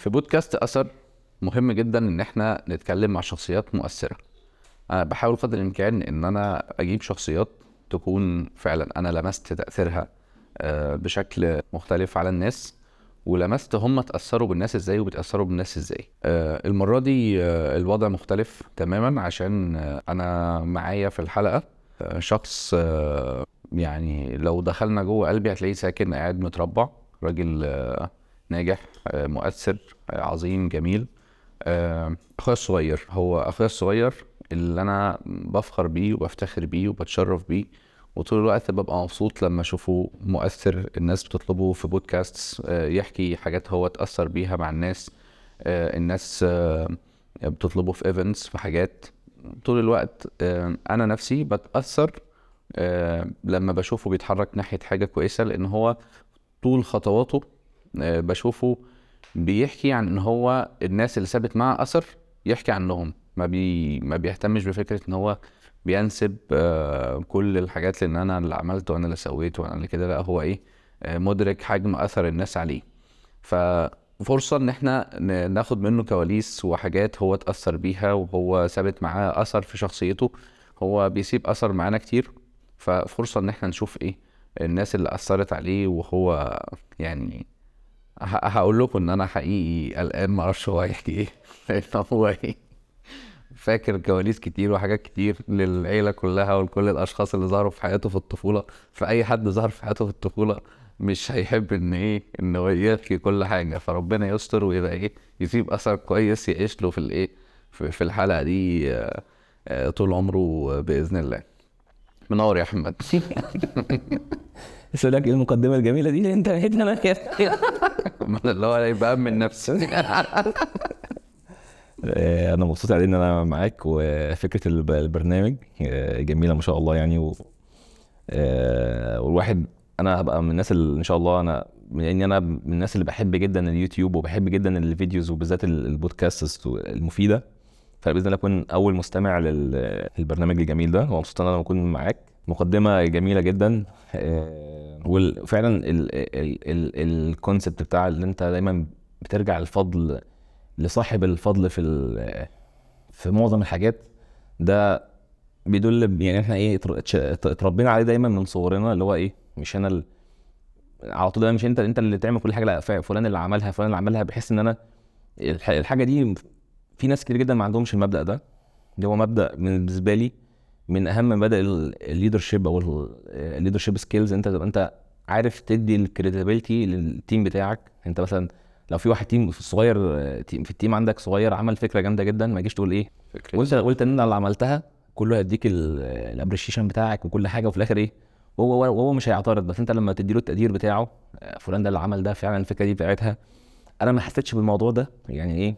في بودكاست أثر مهم جدا إن إحنا نتكلم مع شخصيات مؤثرة. أنا بحاول قدر الإمكان إن أنا أجيب شخصيات تكون فعلا أنا لمست تأثيرها آه، بشكل مختلف على الناس ولمست هم اتاثروا بالناس إزاي وبيتاثروا بالناس إزاي. آه، المرة دي آه، الوضع مختلف تماما عشان أنا معايا في الحلقة شخص يعني لو دخلنا جوه قلبي هتلاقيه ساكن قاعد متربع راجل ناجح آه، مؤثر آه، عظيم جميل. آه، أخويا الصغير هو أخويا الصغير اللي أنا بفخر بيه وبفتخر بيه وبتشرف بيه. وطول الوقت ببقى مبسوط لما أشوفه مؤثر الناس بتطلبه في بودكاست يحكي حاجات هو اتأثر بيها مع الناس الناس بتطلبه في ايفنتس في حاجات. طول الوقت أنا نفسي بتأثر آه، لما بشوفه بيتحرك ناحية حاجة كويسة لأن هو طول خطواته بشوفه بيحكي عن إن هو الناس اللي سابت معاه أثر يحكي عنهم. ما بي ما بيهتمش بفكرة إن هو بينسب آه، كل الحاجات لأن أنا اللي عملته وأنا اللي سويته وأنا اللي كده. لا هو إيه؟ آه، مدرك حجم أثر الناس عليه. ففرصة إن إحنا ناخد منه كواليس وحاجات هو اتأثر بيها وهو ثابت معاه أثر في شخصيته هو بيسيب أثر معانا كتير. ففرصة إن إحنا نشوف إيه الناس اللي أثرت عليه وهو يعني هقول لكم إن أنا حقيقي قلقان ما أعرفش هو هيحكي إيه. لأن هو إيه؟ فاكر كواليس كتير وحاجات كتير للعيلة كلها ولكل الأشخاص اللي ظهروا في حياته في الطفولة. فأي حد ظهر في حياته في الطفولة مش هيحب إن إيه؟ إن هو يحكي كل حاجة. فربنا يستر ويبقى إيه؟ يسيب أثر كويس يعيش له في الإيه؟ في في الحلقة دي آه، آه، طول عمره بإذن الله. منور يا احمد بس لك المقدمة الجميلة دي أنت لقيتنا أنا كده اللي هو يبقى من نفسه آه، أنا مبسوط على إن أنا معاك وفكرة الب- البرنامج آه، جميلة ما شاء الله يعني و والواحد أنا هبقى من الناس اللي إن شاء الله أنا لاني أنا من الناس اللي بحب جدا اليوتيوب وبحب جدا الفيديوز وبالذات ال- البودكاست المفيدة فبإذن الله أكون أول مستمع لل- للبرنامج الجميل ده ومبسوط إن أنا أكون معاك. مقدمة جميلة جدا. آه، وفعلا الكونسبت بتاع اللي أنت دايما بترجع الفضل لصاحب الفضل في في معظم الحاجات. ده بيدل يعني إحنا إيه اتربينا عليه دايما من صغرنا اللي هو إيه مش أنا. على طول مش أنت أنت اللي تعمل كل حاجة. لأ فلان اللي عملها فلان اللي عملها بحس إن أنا الح- الحاجة دي في ناس كتير جدا ما عندهمش المبدأ ده. اللي هو مبدأ بالنسبة لي من أهم مبادئ ال leadership أو ال leadership skills أنت تبقى أنت عارف تدي ال credibility لل team بتاعك. أنت مثلا لو في واحد team صغير في ال team عندك صغير عمل فكرة جامدة جدا ما تجيش تقول إيه؟ فكرة. وأنت قلت إن أنا اللي عملتها كله هيديك ال appreciation بتاعك وكل حاجة وفي الآخر إيه؟ هو وهو مش هيعترض. بس أنت لما تدي له التقدير بتاعه آه، فلان ده اللي عمل ده فعلا الفكرة دي بتاعتها. أنا ما حسيتش بالموضوع ده. يعني إيه؟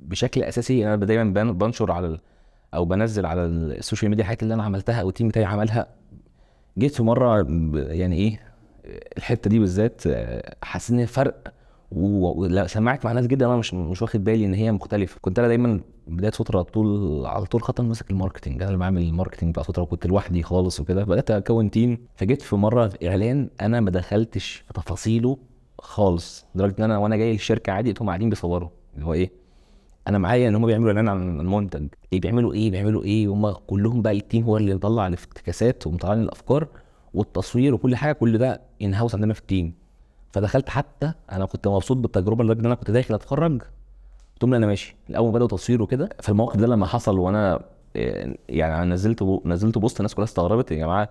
بشكل أساسي أنا دايما بن- بنشر على. أو بنزل على ال social media الحاجات اللي أنا عملتها أو ال team بتاعي عملها جيت في مرة يعني إيه الحتة دي بالذات حسيت إن فرق و- ولا سمعت مع ناس جدا أنا مش مش واخد بالي إن هي مختلفة. كنت أنا دايما بداية فترة طول على طول خط ماسك ال marketing أنا اللي بعمل ال marketing بتاع فترة وكنت لوحدي خالص وكده. بدأت أكون team فجيت في مرة في إعلان أنا ما دخلتش في تفاصيله خالص لدرجة إن أنا وأنا جاي الشركة عادي لقيتهم قاعدين بيصوروا. اللي هو إيه؟ أنا معايا ان هم بيعملوا اعلان عن المنتج. إيه بيعملوا إيه؟ بيعملوا إيه؟ هم كلهم بقى ال team هو اللي مطلع الافتكاسات ومطلع الأفكار والتصوير وكل حاجة كل ده in-house عندنا في ال team فدخلت حتى أنا كنت مبسوط بالتجربة لدرجة إن أنا كنت داخل أتفرج. قلت لهم أنا ماشي. الأول بدأوا تصوير وكده. فالموقف ده لما حصل وأنا آه، يعني أنا نزلت بو- نزلت post الناس كلها استغربت يا جماعة.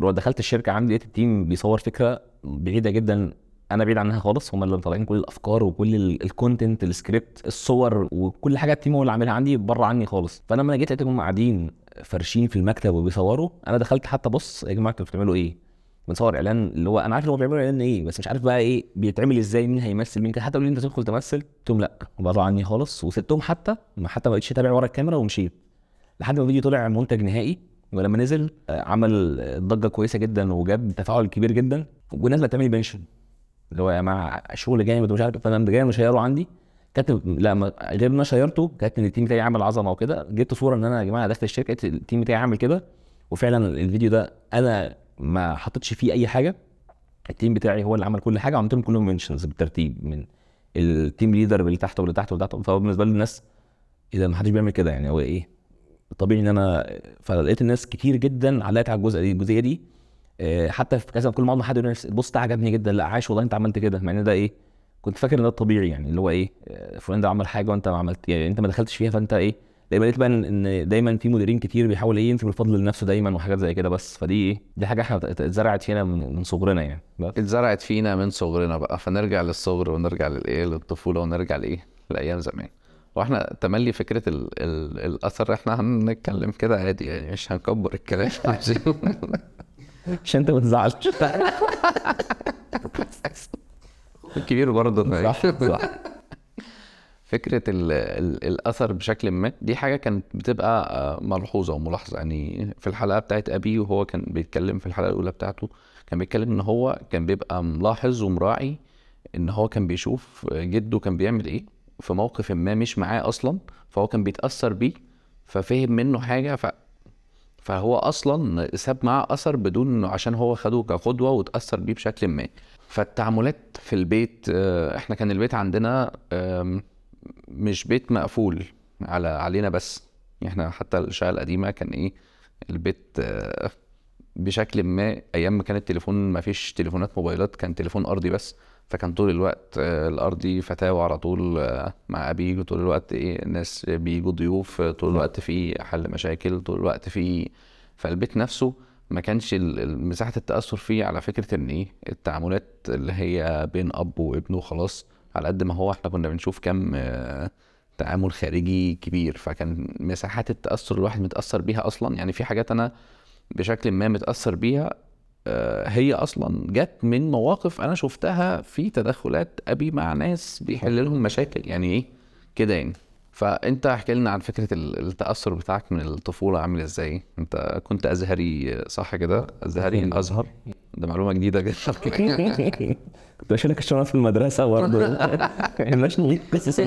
دخلت الشركة عندي لقيت ال team بيصور فكرة بعيدة جدا أنا بعيد عنها خالص هم اللي مطلعين كل الأفكار وكل ال content ال script الصور وكل حاجة ال team هو اللي عاملها عندي بره عني خالص. فأنا لما جيت لقيتهم قاعدين فرشين في المكتب وبيصوروا أنا دخلت حتى بص يا جماعة أنتوا بتعملوا إيه؟ بنصور إعلان اللي هو أنا عارف هو بيعملوا إعلان إيه بس مش عارف بقى إيه بيتعمل إزاي مين هيمثل مين حتى قالوا لي أنت تدخل تمثل قلت لهم لأ بره عني خالص وسبتهم حتى ما حتى ما بقتش أتابع ورا الكاميرا ومشيت. لحد ما الفيديو طلع منتج نهائي ولما نزل آه، عمل آه، ضجة كويسة جدا وجاب تفاعل كبير جدا والناس بقت تعمل mention اللي هو يا جماعة شغل جامد ومش عارف فأنا جاي مـ share ـه عندي. كاتب لا ما غير أنا share ته كاتب ان ال team بتاعي عامل عظمة وكده. جبت صورة إن أنا يا جماعة داخل الشركة ال team بتاعي عامل كده. وفعلا الفيديو ده أنا ما حطيتش فيه أي حاجة. ال team بتاعي هو اللي عمل كل حاجة وعملت لهم كلهم mentions بالترتيب من ال team leader اللي تحته واللي تحته واللي تحته فهو بالنسبة له الناس إذا ما حدش بيعمل كده يعني هو إيه؟ طبيعي إن أنا فلقيت الناس كتير جدا علقت على دي الجزئية دي. حتى في كذا كل ما أقعد مع حد يقول بص ده عجبني جدا لا عاش والله أنت عملت كده. مع إن ده إيه كنت فاكر إن ده الطبيعي يعني اللي هو إيه آه، فلان ده عمل حاجة وأنت ما عملت يعني أنت ما دخلتش فيها فأنت إيه دايما لقيت بقى ان دايما في مديرين كتير بيحاول إيه ينسب الفضل لنفسه دايما وحاجات زي كده بس. فدي إيه دي حاجة إحنا ات- اتزرعت فينا من صغرنا يعني اتزرعت فينا من صغرنا بقى. فنرجع للصغر ونرجع للإيه للطفولة ونرجع لإيه لأيام زمان. وإحنا تملي فكرة ال ال الأثر إحنا هنتكلم كده عادي يعني مش هنكبر الكلام. عشان انت ما تزعلش. الكبير برضه. صح صح. فكرة ال ال الأثر بشكل ما دي حاجة كانت بتبقى آه، ملحوظة وملاحظة. يعني في الحلقة بتاعت أبي وهو كان بيتكلم في الحلقة الأولى بتاعته كان بيتكلم إن هو كان بيبقى ملاحظ ومراعي إن هو كان بيشوف جده كان بيعمل إيه في موقف ما مش معاه أصلا فهو كان بيتأثر بيه ففهم منه حاجة ف فهو أصلا ساب معاه أثر بدون عشان هو خده كقدوة وتاثر بيه بشكل ما. فالتعاملات في البيت آه، إحنا كان البيت عندنا مش بيت مقفول على علينا بس. إحنا حتى الشقة القديمة كان إيه البيت آه، بشكل ما. أيام ما كان التليفون ما فيش تليفونات موبايلات كان تليفون أرضي بس. فكان طول الوقت آه، الارضي فتاوى على طول آه، مع أبي طول الوقت إيه الناس بيجوا ضيوف آه، طول الوقت في حل مشاكل طول الوقت في فالبيت نفسه ما كانش ال- ال- مساحة التأثر فيه على فكرة إن إيه التعاملات اللي هي بين أب وابنه خلاص على قد ما هو إحنا كنا بنشوف كم تعامل خارجي كبير. فكان مساحات التأثر الواحد متأثر بيها أصلا. يعني في حاجات أنا بشكل ما متأثر بيها هي أصلا جت من مواقف أنا شفتها في تدخلات أبي مع ناس بيحل لهم مشاكل. يعني إيه؟ كده يعني. فأنت احكي لنا عن فكرة ال- التأثر بتاعك من الطفولة عامل إزاي. أنت كت أزهري صح كده؟ أزهري الأزهر. ده معلومة جديدة جدا. كنت بشيلك الشنط في المدرسة برضه. مش قصص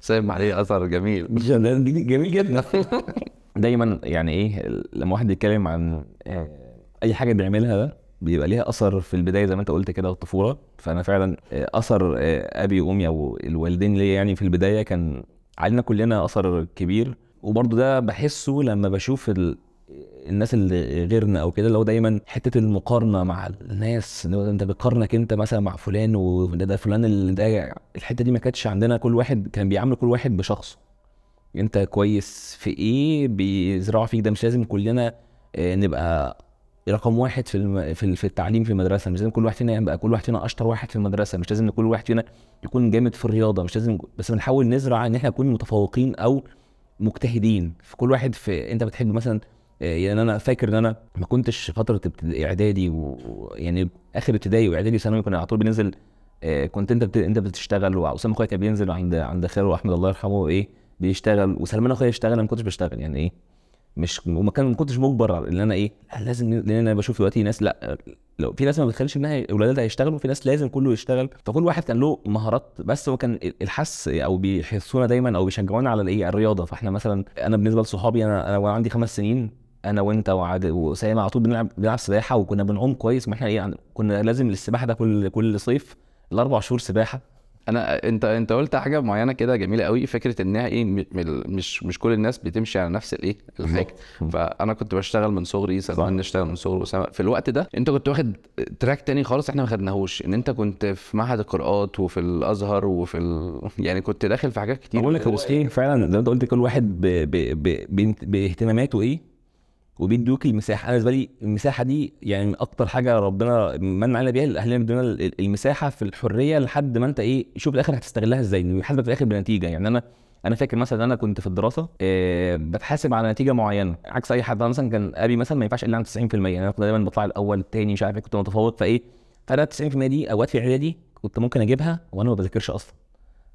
سايب عليه أثر جميل. جميل جدا. دايما يعني إيه لما واحد بيتكلم عن آه، أي حاجة بيعملها ده بيبقى ليها أثر في البداية زي ما أنت قلت كده والطفوله فأنا فعلا آه، أثر آه، أبي وأمي أو الوالدين ليا يعني في البداية كان علينا كلنا أثر كبير. وبرضه ده بحسه لما بشوف ال... الناس اللي غيرنا أو كده هو دايما حتة المقارنة مع الناس أنت بتقارنك أنت مثلا مع فلان وده ده فلان اللي ده الحتة دي ما كانتش عندنا كل واحد كان بيعامل كل واحد بشخصه. انت كويس في إيه بيزرعوا فيك ده؟ مش لازم كلنا آه، نبقى رقم واحد في. في ال- في التعليم في المدرسة. مش لازم كل واحد فينا يبقى كل واحد فينا أشطر واحد في المدرسة. مش لازم كل واحد فينا يكون جامد في الرياضة. مش لازم بس بنحاول نزرع إن إحنا نكون متفوقين أو مجتهدين. في كل واحد في أنت بتحب مثلا آه، يعني أنا فاكر إن أنا ما كنتش فترة إعدادي ويعني آخر ابتدائي وإعدادي وثانوي كنا على طول بننزل آه، كنت أنت بت... أنت بتشتغل. وأسامة أخويا كان بينزل عند عند خاله أحمد الله يرحمه إيه بيشتغل وسلمان أخويا يشتغل أنا ما كنتش بشتغل يعني إيه؟ مش وما كان ما كنتش مجبر ان أنا إيه؟ لا لازم لأن أنا بشوف دلوقتي ناس لأ لو في ناس ما بتخليش إنها اولادها يشتغلوا في ناس لازم كله يشتغل. فكل واحد كان له مهارات بس هو كان الحس أو بيحسونا دايما أو بيشجعونا على الإيه؟ الرياضة. فإحنا مثلا أنا بالنسبة لصحابي أنا أنا وأنا عندي خمس سنين أنا وأنت وعاد وسامع على طول بنلعب بنلعب سباحة وكنا بنعوم كويس ما إحنا إيه كنا لازم السباحه ده كل كل صيف الأربع شهور سباحة. أنا أنت أنت قلت حاجة معينة كده جميلة قوي فكرة إنها إيه م- مش مش كل الناس بتمشي على نفس الإيه الحاجة. فأنا كنت بشتغل من صغري سلمان نشتغل من وسام في الوقت ده أنت كنت واخد تراك تاني خالص إحنا ما خدناهوش. إن أنت كنت في معهد القراءات وفي الأزهر وفي ال... يعني كنت داخل في حاجات كتير. بقول لك هو إيه فعلا زي ما أنت قلت كل واحد ب... ب... ب... باهتماماته إيه وبيدوك المساحة. أنا بالنسبة لي المساحة دي يعني أكتر حاجة ربنا من علينا بيها الاهلنا بيدونا ال- المساحة في الحرية لحد ما أنت إيه شوف الآخر هتستغلها إزاي. انه يحاسبك في الآخر بنتيجه يعني أنا أنا فاكر مثلا أنا كنت في الدراسة آه بتحاسب على نتيجة معينة. عكس أي حد مثلا كان أبي مثلا ما ينفعش إلا عن 90% يعني أنا كنت دايما بطلع الأول الثاني مش عارف إيه كنت متفوق. فإيه فأنا 90% دي أوقات في إعدادي كنت ممكن أجيبها وأنا ما بذاكرش أصلا.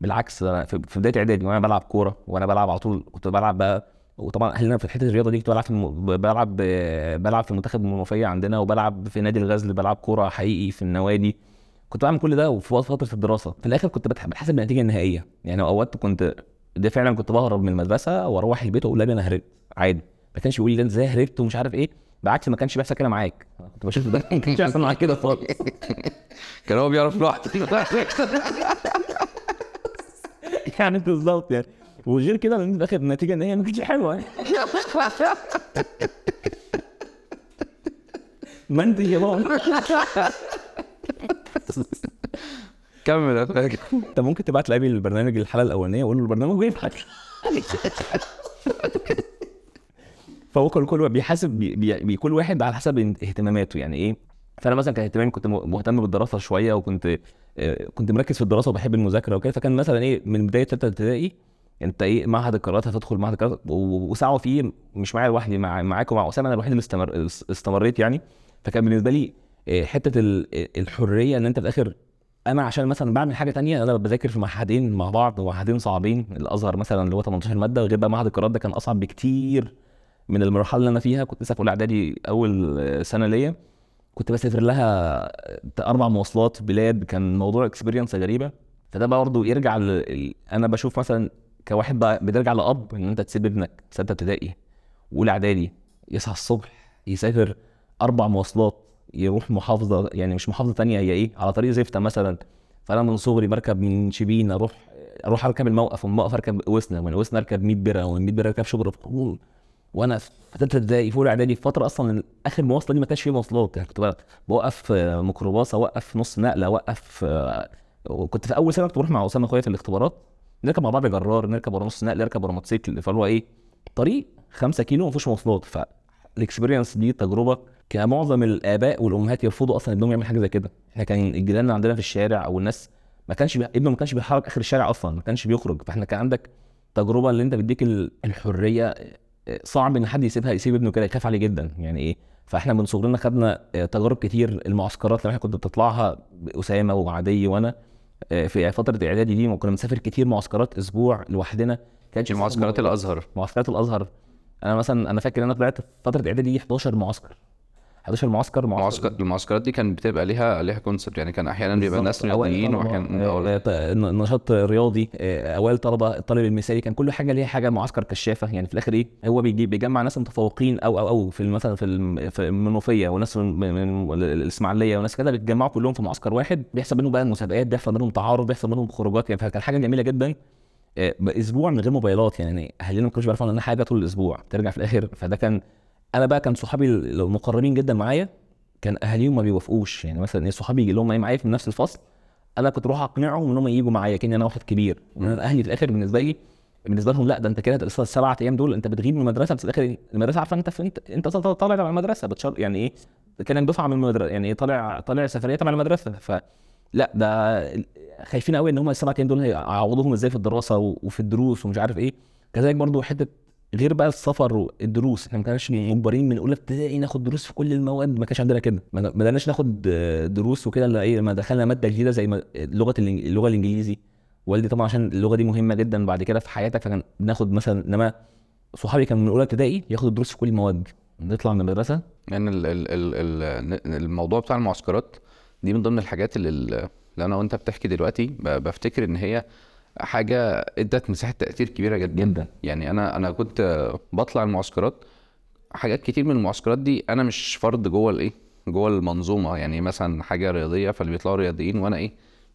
بالعكس أنا في بداية إعدادي وأنا بلعب كورة وأنا بلعب على طول كنت بلعب بقى وطبعا اهلنا في حتة الرياضة دي كنت بلعب في الم... بلعب بلعب في منتخب المنوفية عندنا وبلعب في نادي الغزل بلعب كورة حقيقي في النوادي. كنت بعمل كل ده وفي وقت فترة الدراسة. في الآخر كنت بحسب النتيجة النهائية. يعني أوقات كنت ده فعلا كنت بهرب من المدرسة وأروح البيت وأقول لابي أنا هربت عادي. ما كانش يقول لي ده إزاي هربت ومش عارف إيه. بالعكس ما كانش بيحصل كده معاك. كنت بشوف ده ما كانش بيحصل معاك كده خالص. كان هو بيعرف لوحده. يعني بالظبط يعني. وغير كده لأن في الآخر النتيجه ان هي ما كانتش حلوة يعني. ما انت يا بابا كمل يا فاكر انت ممكن تبعت لأبي البرنامج الحلقة الأولانية وقول له البرنامج بيضحك فهو كل كل واحد بيحاسب بي بي كل واحد على حسب اهتماماته يعني إيه. فأنا مثلا كان اهتمامي كنت مهتم بالدراسة شوية وكنت آه، كنت مركز في الدراسة وبحب المذاكرة وكده. فكان مثلا إيه من بداية ثالثه ابتدائي انت إيه معهد القراءات هتدخل معهد القراءات و- وسعوا فيه مش معايا لوحدي مع معاك ومع أسامة أنا الوحيد اللي استمر استمريت يعني. فكان بالنسبة لي آه، حتة ال- الحرية إن أنت في الآخر أنا عشان مثلا بعمل حاجة تانية أنا بذاكر في معهدين مع بعض ومعهدين صعبين الأزهر مثلا اللي هو 18 مادة غير بقى معهد القراءات ده كان أصعب بكتير من المرحلة اللي أنا فيها. كنت لسه في أولى إعدادي أول آه، سنة ليا. كنت بسافر لها أربع مواصلات بلاد كان موضوع experience غريبة. فده برضه يرجع ل... أنا بشوف مثلا كواحد بقى بترجع لأب إن أنت تسيب ابنك ستة ابتدائي وأولى إعدادي يصحى الصبح يسافر أربع مواصلات يروح محافظة يعني مش محافظة تانية هي إيه؟ على طريق زفته مثلا. فأنا من صغري بركب من شبين أروح أروح أركب الموقف ومن الموقف أركب وسنا ومن وسنا أركب 100 بره ومن 100 بره اركب شبرا وأنا في ثالثه ابتدائي في أولى إعدادي في فترة أصلا آخر مواصلة دي ما كانش فيه مواصلات. يعني كنت بوقف ميكروباص اوقف نص نقلة اوقف وكنت في أول سنة كنت بروح مع أسامة أخويا في الاختبارات. نركب مع بعض جرار نركب ورا نص نقل نركب ورا موتوسيكل. فاللي إيه؟ طريق 5 كيلو ما فيهوش مواصلات فال experience دي تجربة معظم الآباء والأمهات يرفضوا أصلا ابنهم يعمل حاجة زي كده. إحنا كان الجيران عندنا في الشارع أو الناس ما كانش بي... ابنه ما كانش بيتحرك آخر الشارع أصلا ما كانش بيخرج. فإحنا كان عندك تجربة اللي أنت بيديك ال- الحرية صعب إن حد يسيبها يسيب ابنه كده يخاف عليه جدا. يعني إيه؟ فإحنا من صغرنا خدنا آه، تجارب كتير المعسكرات اللي إحنا كنت بتطلعها اسامه وعدي وأنا آه، في فترة الاعدادي دي كنا بنسافر كتير معسكرات أسبوع لوحدنا. كانش معسكرات الأزهر. معسكرات الأزهر. أنا مثلا أنا فاكر إن أنا طلعت في فترة إعدادي دي 11 معسكر. 11 معسكر معسكر. المعسكرات دي كانت بتبقى ليها ليها كونسبت يعني كان أحيانا بيبقى ناس رياضيين واحيانا آه، آه، نشاط رياضي آه، أوائل طلبة الطالب المثالي كان كل حاجة ليها حاجة معسكر كشافة. يعني في الآخر إيه؟ هو بيجي بيجمع ناس متفوقين أو أو أو في مثلا في الم- في المنوفية وناس من الإسماعيلية وناس كده بيتجمعوا كلهم في معسكر واحد. بيحصل بينهم بقى مسابقات بيحصل بينهم تعارض بيحصل بينهم خروجات. يعني فكان حاجة جميلة جدا آه، أسبوع من غير موبايلات. يعني اهالينا ما كانوش بيعرفوا عننا حاجة طول الأسبوع. ترجع في الآخر. فده كان أنا بقى كان صحابي المقربين جدا معايا كان أهاليهم ما بيوافقوش. يعني مثلا إيه صحابي يجي لهم معايا في نفس الفصل أنا كنت أروح أقنعهم إن هم يجوا معايا كأني أنا واحد كبير. أنا أهلي في الآخر بالنسبة لي بالنسبة لهم لأ ده أنت كده لسه السبعة أيام دول أنت بتغيب من المدرسة بس الآخر المدرسة عارفة أنت انت أنت طالع تبع المدرسة بتشر يعني إيه كان دفعة من المدرسة يعني إيه طالع طالع سفرية تبع المدرسة. ف لأ ده خايفين قوي إن هم السبعة أيام دول هيعوضوهم إزاي في الدراسة وفي الدروس ومش عارف إيه. كذلك برضو حتة غير بقى السفر والدروس إحنا ما كناش مجبرين من أولى ابتدائي ناخد دروس في كل المواد ما كانش عندنا كده ما بدأناش ناخد دروس وكده الا إيه لما دخلنا مادة جديدة زي ما- لغة اللغة الإنجليزي. والدي طبعا عشان اللغة دي مهمة جدا بعد كده في حياتك فكان بناخد مثلا إنما صحابي كانوا من أولى ابتدائي ياخدوا دروس في كل المواد. نطلع من المدرسة. يعني ال ال ال ال الموضوع بتاع المعسكرات دي من ضمن الحاجات اللي, اللي أنا وأنت بتحكي دلوقتي بفتكر إن هي حاجة ادت مساحة تأثير كبيرة جدا. يعني أنا أنا كنت بطلع المعسكرات. حاجات كتير من المعسكرات دي أنا مش فرد جوه الإيه؟ جوه المنظومة. يعني مثلا حاجة رياضية فاللي بيطلعوا رياضيين وأنا إيه؟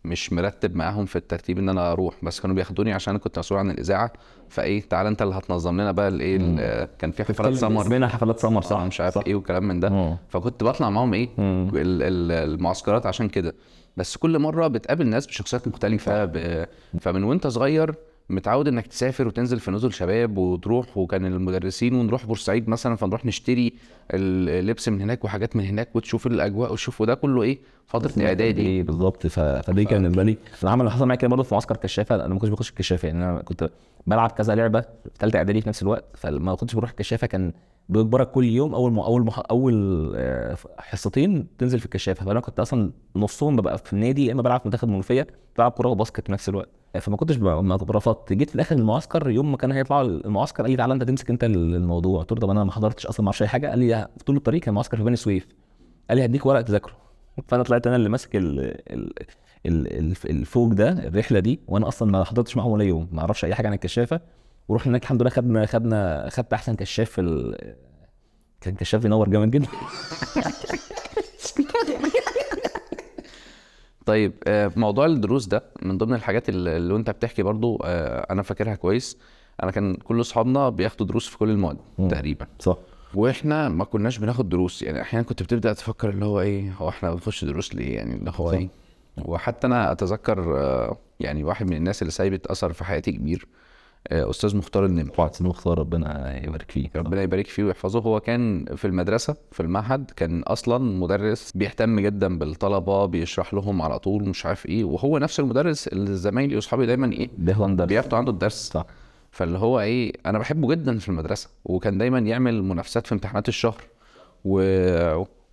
مش مرتب معاهم في الترتيب إن أنا أروح بس كانوا بياخدوني عشان أنا كنت مسؤول عن الإذاعة. فإيه تعالى أنت اللي هتنظم لنا بقى الايه ال- كان في حفلات سمر. اسمنا حفلات سمر صح؟ مش عارف إيه وكلام من ده. مم. فكنت بطلع معاهم إيه المعسكرات عشان كده. بس كل مرة بتقابل ناس بشخصيات مختلفة ب... فمن وأنت صغير متعود إنك تسافر وتنزل في نزل شباب وتروح وكان المدرسين ونروح بورسعيد مثلا فنروح نشتري اللبس من هناك وحاجات من هناك وتشوف الأجواء وتشوف وده كله إيه؟ فترة إعدادي. إيه بالظبط. ف... فدي كان بالنسبة لي. العمل اللي حصل معايا كده برضه في معسكر كشافة. أنا ما كنتش بخش الكشافة. يعني أنا كنت بلعب كذا لعبة في ثالثه إعدادي في نفس الوقت. فلما كنتش بروح الكشافة كان بيجبرك كل يوم. أول م... أول مح... أول آه، حصتين تنزل في الكشافة. فأنا كنت أصلا نصهم ببقى في النادي يا إما بلعب في منتخب منوفيه بلعب كورة و basket في نفس الوقت. فما كنتش ما رفضت جيت في الآخر المعسكر يوم ما كان هيطلعوا المعسكر قال لي تعالى انت تمسك انت الموضوع. قلت له طب أنا ما حضرتش أصلا ما أعرفش أي حاجة. قال لي طول الطريق كان معسكر في بني سويف. قال لي هديك ورقه تذاكره. فأنا طلعت أنا اللي ماسك ال... ال... ال... ال- الفوق ده الرحلة دي. وأنا أصلا ما حضرتش معاهم ولا يوم. ما أعرفش أي حاجة عن الكشافة. ورحنا هناك الحمد لله خدنا خدنا خدت أحسن كشاف في ال... كان كشاف ينور جامد جدا. طيب آه، موضوع الدروس ده من ضمن الحاجات اللي اللي انت بتحكي برضو آه، أنا فاكرها كويس. أنا كان كل اصحابنا بياخدوا دروس في كل المواد. تقريبا. صح. وإحنا ما كناش بناخد دروس يعني أحيانا كنت بتبدأ تفكر اللي هو إيه هو إحنا بنخش دروس ليه يعني؟ اللي هو. إيه؟ وحتى أنا أتذكر آه، يعني واحد من الناس اللي سايبت أثر في حياتي كبير. أستاذ مختار النمر. سنو مختار ربنا يبارك فيه. ربنا يبارك فيه ويحفظه. هو كان في المدرسة في المعهد كان أصلا مدرس بيهتم جدا بالطلبة بيشرح لهم على طول مش عارف إيه وهو نفس المدرس اللي زمايلي وأصحابي دايما درس بياخدوا عنده الدرس. صح. فاللي هو إيه أنا بحبه جدا في المدرسة وكان دايما يعمل منافسات في امتحانات الشهر. و...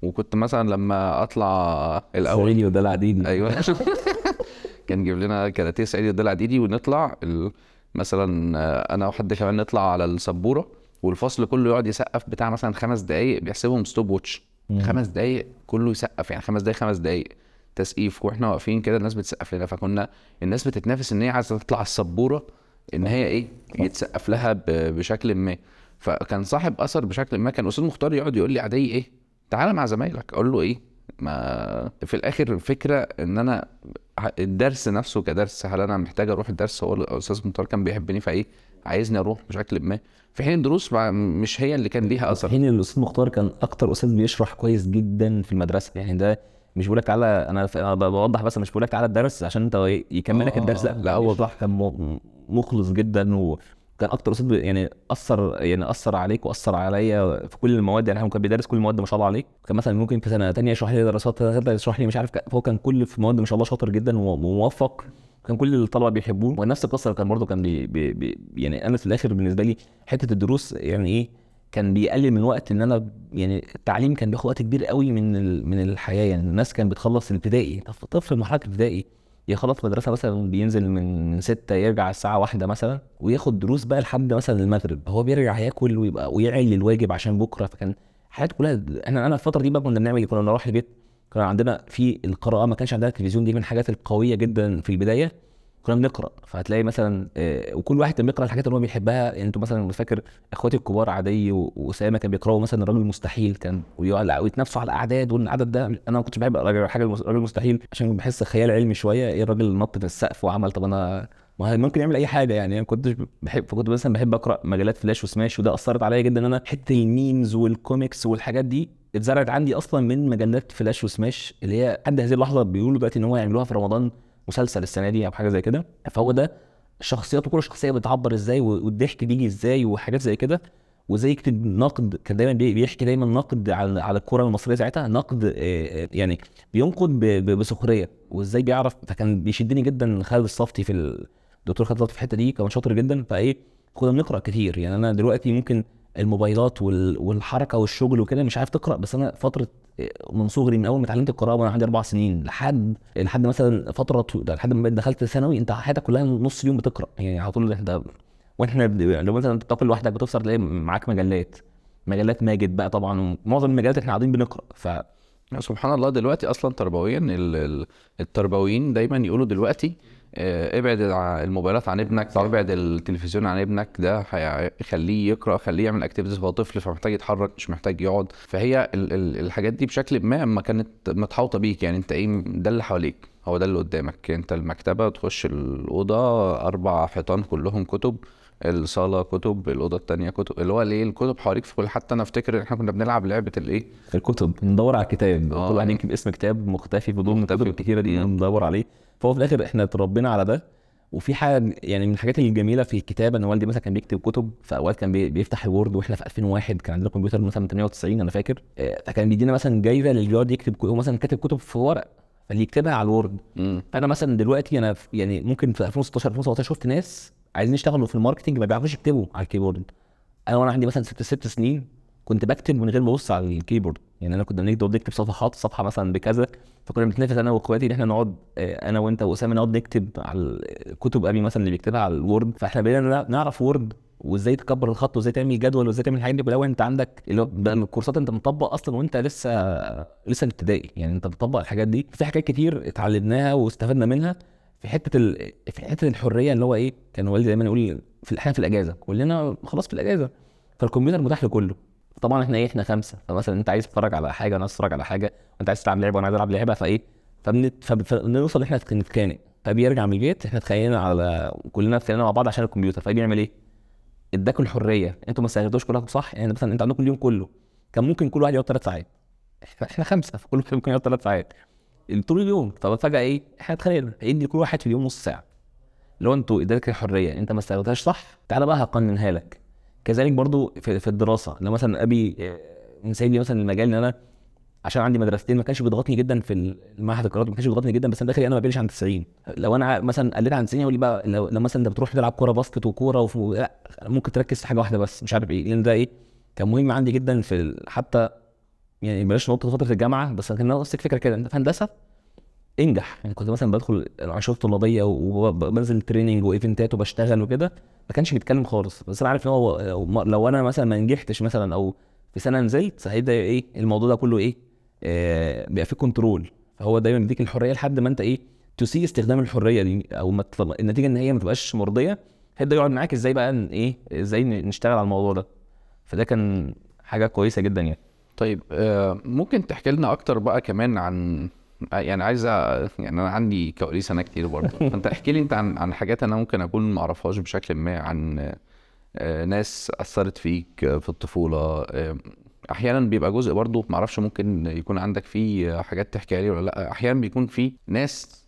وكنت مثلا لما أطلع الأول سعيدي وده العديدي أيوه. كان يجيب لنا كاراتيه سعيد الدلع ديدي ونطلع ال... مثلا آه، أنا وحد كمان نطلع على السبورة والفصل كله يقعد يسقف بتاع مثلا خمس دقايق بيحسبهم stopwatch مم. خمس دقايق كله يسقف يعني خمس دقايق خمس دقايق. تسقيف وإحنا واقفين كده الناس بتسقف لنا. فكنا الناس بتتنافس إن هي عايزة تطلع السبورة إن هي إيه يتسقف لها. بشكل ما. فكان صاحب أثر بشكل ما كان أستاذ مختار يقعد يقول لي عادي إيه؟ تعالى مع زمايلك. أقول له إيه؟ ما في الآخر فكرة إن أنا الدرس نفسه كدرس هل أنا محتاج أروح الدرس؟ هو الأستاذ مختار كان بيحبني فإيه عايزني أروح بشكل ما. في حين الدروس مش هي اللي كان ليها في اثر حين الأستاذ مختار كان أكتر أستاذ بيشرح كويس جدا في المدرسة. يعني ده مش بقول لك تعالى أنا ف- أنا بوضح بس مش بقول لك تعالى الدرس عشان أنت يكملك آه، الدرس. لا لا هو. بصراحه كان مخلص جدا وكان أكتر أستاذ يعني اثر يعني أثر عليك وأثر عليا في كل المواد يعني هو كان بيدرس كل المواد ما شاء الله عليه كان مثلا ممكن في سنة تانية يشرح لي دراسات يشرح لي مش عارف هو كان كل في مواد ما شاء الله شاطر جدا وموفق. كان كل الطلبة بيحبوه. ونفس القصة كان برضه كان بي بي بي يعني أنا في الآخر بالنسبة لي حتة الدروس يعني إيه كان بيقلل من وقت إن أنا يعني التعليم كان بياخد وقت كبير قوي من من الحياة. يعني الناس كانت بتخلص الابتدائي. طف- طفل مرحلة الابتدائي يخلص مدرسة مثلا بينزل من ستة يرجع الساعة واحدة مثلا وياخد دروس بقى لحد مثلا المغرب. هو بيرجع ياكل ويبقى ويعمل الواجب عشان بكرة. فكان حياته كلها إحنا أنا الفترة دي بقى كنا بنعمل إيه؟ كنا نروح البيت. كان عندنا في القراءة ما كانش عندنا التلفزيون دي من الحاجات القوية جدا في البداية. كنا بنقرأ فهتلاقي مثلا آه، وكل واحد كان بيقرأ الحاجات اللي هو بيحبها. يعني أنتوا مثلا فاكر اخواتي الكبار عدي وأسامة كانوا بيقرأوا مثلا الراجل المستحيل كان ويقعد- ويتنافسوا على الأعداد والعدد ده. أنا ما كنتش بحب اقرا حاجة الراجل المستحيل عشان بحس خيال علمي شوية. إيه الراجل نط في السقف وعمل طب أنا ما ممكن يعمل أي حاجة. يعني أنا كنتش بحب فكنت مثلا بحب أقرأ مجلات فلاش وسماش وده أثرت عليا جدا إن أنا حتة ال memes وال comics والحاجات دي اتزرعت عندي أصلا من مجلات فلاش وسماش اللي هي لحد هذه اللحظة بيقولوا دلوقتي إن هو يعملوها في رمضان. مسلسل السنة دي أو حاجة زي كده. فهو ده الشخصيات وكل شخصية بتعبر إزاي والضحك بيجي إزاي وحاجات زي كده. وإزاي يكتب نقد كان دايما بي- بيحكي دايما نقد على على الكره المصرية ساعتها نقد آه، آه، يعني بينقد بسخرية. وإزاي بيعرف فكان بيشدني جدا خالد الصفتي في ال- الدكتور خالد الصفتي في الحتة دي كان شاطر جدا. فإيه كنا بنقرأ كتير. يعني أنا دلوقتي ممكن الموبايلات وال- والحركة والشغل وكده مش عارف تقرأ بس أنا فترة من صغري من أول ما اتعلمت القراءة وأنا عندي أربع سنين لحد لحد مثلا فترة لحد ما دخلت ثانوي أنت حياتك كلها نص اليوم بتقرأ. يعني على طول انت وإحنا لو مثلا بتاكل لوحدك بتفطر تلاقي معاك مجلات مجلات ماجد بقى طبعا ومعظم المجلات إحنا قاعدين بنقرأ. ف سبحان الله دلوقتي أصلا تربويا ال- ال- التربويين دايما يقولوا دلوقتي ابعد ع- الموبايلات عن ابنك أو ابعد التلفزيون عن ابنك ده هيخليه يقرأ خليه يعمل اكتيفيتيز هو طفل فمحتاج يتحرك مش محتاج يقعد. فهي ال- ال- الحاجات دي بشكل ما اما كانت متحوطة بيك. يعني انت إيه ده اللي حواليك هو ده اللي قدامك. انت المكتبة تخش الأوضة أربع حيطان كلهم كتب الصالة كتب الأوضة التانية كتب اللي هو الايه الكتب حواليك في كل حتى أنا أفتكر إن إحنا كنا بنلعب لعبة الايه الكتب ندور على الكتاب آه. كل واحد يكتب اسم كتاب مختفي في ضمن مختفي. الكتب الكتيره دي ندور عليه. فهو في الآخر إحنا اتربينا على ده. وفي حاجة يعني من الحاجات الجميلة في الكتابه إن والدي مثلا كان بيكتب كتب في أوقات كان بي- بيفتح ال Word وإحنا في 2001 كان عندنا كمبيوتر مثلا 98 أنا فاكر. آه، فكان بيدينا مثلا جايزة للي يقعد يكتب هو مثلا كاتب كتب في ورق. فاللي يكتبها على ال Word. مم. أنا مثلا دلوقتي أنا في يعني ممكن في 2016 2017 شفت ناس عايزين يشتغلوا في ال marketing ما بيعرفوش يكتبوا على ال keyboard. أنا وأنا عندي مثلا ست ست سنين كنت بكتب من غير ما أبص على ال keyboard. يعني أنا كنا بنقعد نكتب صفحات صفحة مثلا بكذا فكنا بنتنافس أنا وإخواتي إن إحنا نقعد آه، أنا وأنت وأسامة نقعد نكتب على ال- كتب أبي مثلا اللي بيكتبها على ال Word. فإحنا بقينا نع- نعرف وورد. وازاي تكبر الخط وازاي تعمل جدول وازاي تعمل الحاجات دي كلها وانت عندك الكورسات انت مطبق أصلا وانت لسه لسه ابتدائي. يعني انت بتطبق الحاجات دي. في حاجات كتير اتعلمناها واستفدنا منها. في حتة ال... في حتة الحرية اللي هو إيه كان والدي دايما يقول في إحنا في الأجازة كلنا خلاص في الأجازة فالكمبيوتر متاح لكله. طبعا إحنا إيه إحنا خمسة. فمثلا أنت عايز تتفرج على حاجة أنا أتفرج على حاجة. وأنت عايز تلعب لعبة وأنا عايز ألعب لعبة. فإيه فبنت فب- فبنوصل إحنا نتخانق. فبيرجع من البيت إحنا اتخانقنا على كلنا اتخانقنا مع بعض عشان الكمبيوتر. فبيعمل إيه؟ اداكوا الحرية. أنتوا ما استغلتوش كلكم صح؟ يعني مثلا انت عندكم اليوم كله كان ممكن كل واحد يقعد ثلاث ساعات. إحنا خمسة فكل واحد ممكن يقعد ثلاث ساعات. طول اليوم. طب فجأة إيه؟ إحنا اتخانقنا هيدي لكل واحد في اليوم نص ساعة. لو أنتوا ادالك الحرية انت ما استغلتهاش صح؟ تعالى بقى هقننها لك. كذلك برضو في, الدراسة. لو مثلا أبي آه، سايب لي مثلا المجال إن أنا عشان عندي مدرستين ما كانش بيضغطني جدا في المعهد القراءات ما كانش بيضغطني جدا بس أنا داخل أنا ما بقلش عن 90 لو أنا مثلا قلت عن 90 يقول لي بقى لو, لو مثلا أنت بتروح تلعب كورة باسكت وكورة وف... لا ممكن تركز في حاجة واحدة بس مش عارف إيه. لأن ده إيه؟ كان مهم عندي جدا في. حتى يعني بلاش نقطة فترة الجامعة بس كان نفس الفكرة كده. أنت في هندسة؟ انجح. يعني كنت مثلا بدخل الانشطه الطلابيه وبنزل training و events وبشتغل وكده ما كانش بيتكلم خالص. بس أنا عارف إن هو لو- أنا مثلا ما نجحتش مثلا أو في سنة نزلت هيبدا إيه؟ الموضوع ده كله إيه؟ بيبقى فيه control فهو دايما بيديك الحرية لحد ما انت إيه تسيء استخدام الحرية دي أو ما تطلع- النتيجة إن هي ما تبقاش مرضية هيبدا يقعد معاك إزاي بقى إيه إزاي نشتغل على الموضوع ده. فده كان حاجة كويسة جدا يعني. طيب آه، ممكن تحكي لنا أكتر بقى كمان عن يعني عايز يعني أنا عندي كواليس أنا كتير برضه. فأنت احكي لي أنت عن عن حاجات أنا ممكن أكون ما أعرفهاش بشكل ما عن آه، ناس أثرت فيك في الطفولة آه، أحيانا بيبقى جزء برضه ما أعرفش ممكن يكون عندك فيه حاجات تحكيها لي ولا لأ أحيانا بيكون في ناس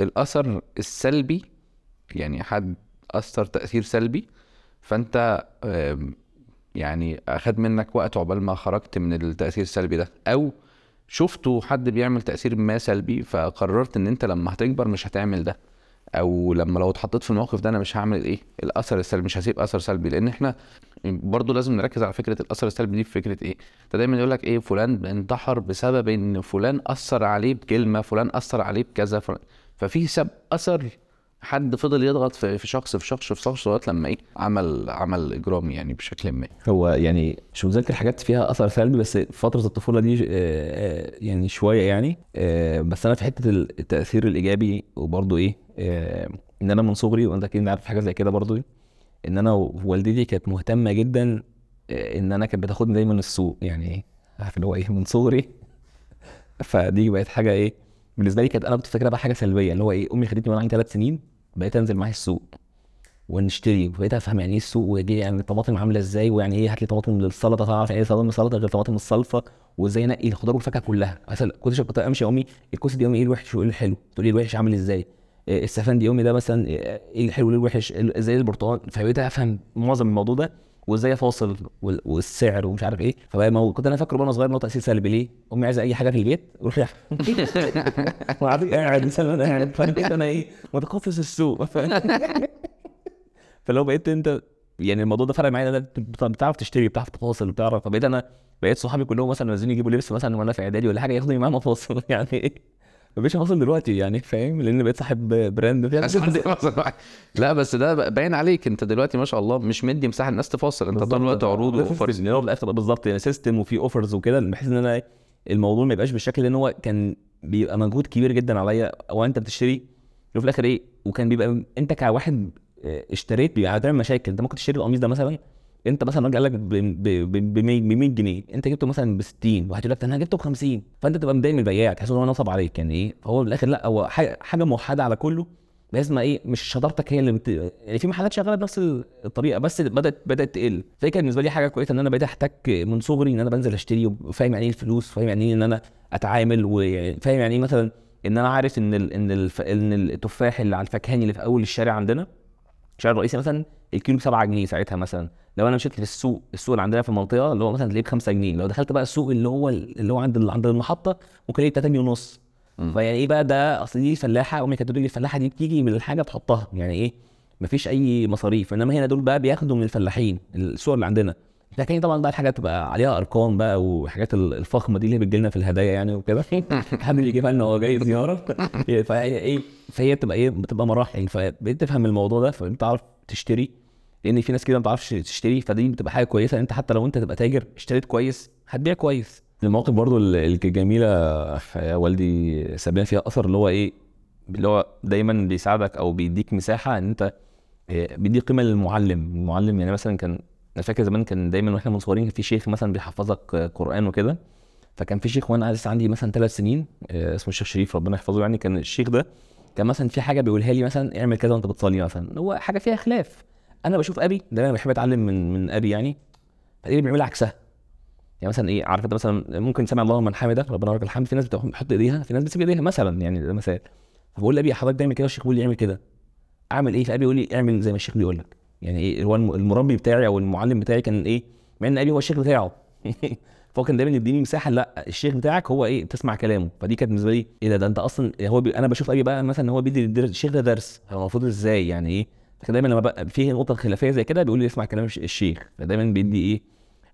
الأثر السلبي يعني حد أثر تأثير سلبي فأنت يعني أخد منك وقت عقبال ما خرجت من التأثير السلبي ده أو شفته حد بيعمل تأثير ما سلبي فقررت إن أنت لما هتكبر مش هتعمل ده أو لما لو اتحطيت في الموقف ده أنا مش هعمل إيه الأثر السلبي مش هسيب أثر سلبي لأن إحنا برضو لازم نركز على فكرة الأثر السلبي دي في فكرة إيه؟ أنت دايما يقول لك إيه فلان انتحر بسبب إن فلان أثر عليه بكلمة فلان أثر عليه بكذا فلان ففي سب أثر حد فضل يضغط في شخص في شخص في شخص لغايه لما إيه؟ عمل عمل إجرام يعني بشكل ما. هو يعني مش متذكر حاجات فيها أثر سلبي بس فترة الطفولة دي آه، آه، يعني شوية يعني آه، بس أنا في حتة التأثير الإيجابي وبرضه إيه إن أنا من صغري وأنت أكيد عارف حاجة زي كده برضه إن أنا ووالدتي كانت مهتمة جدا آه، إن أنا كانت بتاخدني دايما السوق يعني عارف اللي هو إيه من صغري. فدي بقت حاجة إيه بالنسبة لي كانت أنا كنت فاكرها بقى حاجة سلبية اللي هو إيه أمي خدتني وأنا عندي ثلاث سنين بقيت أنزل معاها السوق ونشتري وبقيت أفهم يعني إيه السوق ودي يعني الطماطم عاملة إزاي ويعني إيه هات لي طماطم للسلطة تعرف يعني إيه طماطم السلطه غير طماطم الصلصة وإزاي أنقي الخضار والفاكهة كلها. كنت أمشي يا أمي الكوسة دي يا أمي إيه الوحش وإيه الحلو؟ تقول لي الوحش عامل إزاي؟ السفان يومي ده مثلا إيه الحلو وايه الوحش إزاي البرتقال؟ فبقيت أفهم معظم الموضوع ده وإزاي أفاصل وال- والسعر ومش عارف إيه. فبقى كنت أنا فاكره وأنا صغير إن هو تأثير سلبي. ليه؟ أمي عايزة أي حاجة في البيت روح وقاعد قاعد مثلا أنا قاعد فبقيت أنا إيه؟ متقفل السوق فلو بقيت أنت يعني الموضوع ده فرق معايا أنا بت- بتعرف تشتري بتعرف تفاصل بتعرف. فبقيت أنا بقيت صحابي كلهم مثلا نازلين يجيبوا لبس مثلا وأنا في إعدادي ولا حاجة ياخدوني معاهم أفاصل. يعني إيه؟ ما بقتش افاصل دلوقتي يعني فاهم؟ لأن بقيت صاحب brand فيها. لا بس ده باين عليك. انت دلوقتي ما شاء الله مش مدي مساحة الناس تفاصل. انت طول الوقت عروض و offers. اللي هو بالاخر بالظبط يعني system وفي offers وكده. بحيث إن أنا الموضوع ما يبقاش بالشكل لأن هو كان بيبقى مجهود كبير جدا عليا. أو أنت بتشتري وفي الآخر إيه وكان بيبقى أنت كواحد آه، اشتريت بيبقى هتعمل مشاكل. أنت ممكن تشتري القميص ده مثلا انت مثلا راجل قال لك ب 100 جنيه انت جبته مثلا ب 60 واحد يقول لك أنا جبته ب 50 فانت تبقى متضايق من البياع تحس ان هو نصب عليك يعني إيه؟ فهو في الآخر لا هو حاجة موحدة على كله بحيث ما إيه مش شطارتك هي اللي بت... يعني في محلات شغالة بنفس الطريقة بس بدات بدأت تقل. فهي كانت بالنسبة لي حاجة كويسة إن أنا بقيت أحتك من صغري إن أنا بنزل أشتري وفاهم يعني إيه الفلوس وفاهم يعني إيه إن أنا أتعامل وفاهم يعني إيه مثلا إن أنا عارف إن ال... إن الف... إن التفاح اللي على الفكهاني اللي في أول الشارع عندنا الشارع الرئيسي مثلا الكيلو ب 7 جنيه ساعتها مثلا. لو أنا مشيت في السوق السوق اللي عندنا في المنطقة اللي هو مثلا تلاقيه ب 5 جنيه لو دخلت بقى السوق اللي هو اللي هو عند عند المحطة ممكن الاقيه ب 3 جنيه ونص. فيعني إيه بقى ده؟ أصل دي فلاحه أمي كانت تقول لي الفلاحة دي بتيجي من الحاجة تحطها. يعني إيه؟ مفيش أي مصاريف. إنما هنا دول بقى بياخدوا من الفلاحين السوق اللي عندنا. لكن طبعا بقى الحاجات تبقى عليها أرقام بقى وحاجات ال- الفخمة دي اللي بتجي لنا في الهدايا يعني وكده. حد بيجيبها لنا وهو جاي زيارة. فهي إيه؟ فهي بتبقى إيه؟ بتبقى مراحل. فبقيت تفهم الموضوع ده فبتعرف تشتري. لأن في ناس كده ما بتعرفش تشتري فدي بتبقى حاجة كويسة أنت حتى لو أنت تبقى تاجر اشتريت كويس هتبيع كويس. المواقف برضو ال- الجميلة والدي سابنا فيها أثر اللي هو إيه اللي هو دايما بيساعدك أو بيديك مساحة إن أنت إيه، بيديك قيمة للمعلم. المعلم يعني مثلا كان أنا فاكر زمان كان دايما وإحنا صغيرين في شيخ مثلا بيحفظك آه، قرآن وكده فكان في شيخ وأنا لسه عندي مثلا ثلاث سنين آه، اسمه الشيخ شريف ربنا يحفظه يعني كان الشيخ ده كان مثلا في حاجة بيقولها لي مثلا اعمل كذا وأنت بتصلي مثلا. هو حاجة فيها خلاف. أنا بشوف أبي دايما بحب أتعلم من من أبي يعني. فايه بيعمل عكسها. يعني مثلا إيه عارف أنت مثلا ممكن سمع الله من حمده ربنا لك الحمد. في ناس بتحط إيديها في ناس بتسيب إيديها مثلا يعني ده مثال. فبقول لأبي حضرتك دايما كده والشيخ بيقول لي اعمل كده. أعمل إيه؟ فأبي يقول لي اعمل زي ما الشيخ بيقول لك. يعني إيه؟ هو الم- المربي بتاعي أو المعلم بتاعي كان إيه؟ مع إن أبي هو الشيخ بتاعه. فهو كان دايما يديني مساحة لا الشيخ بتاعك هو إيه؟ تسمع كلامه. فدي كانت بالنسبة لي إيه ده؟ ده أنت أصلا هو بي أنا بشوف أبي بقى مثلا هو بيدي الشيخ ده درس. هو المفروض إزاي يعني إيه؟ دايما لما بقى في نقطة خلافية زي كده بيقول لي اسمع كلام الش- الشيخ فدايما بيدي إيه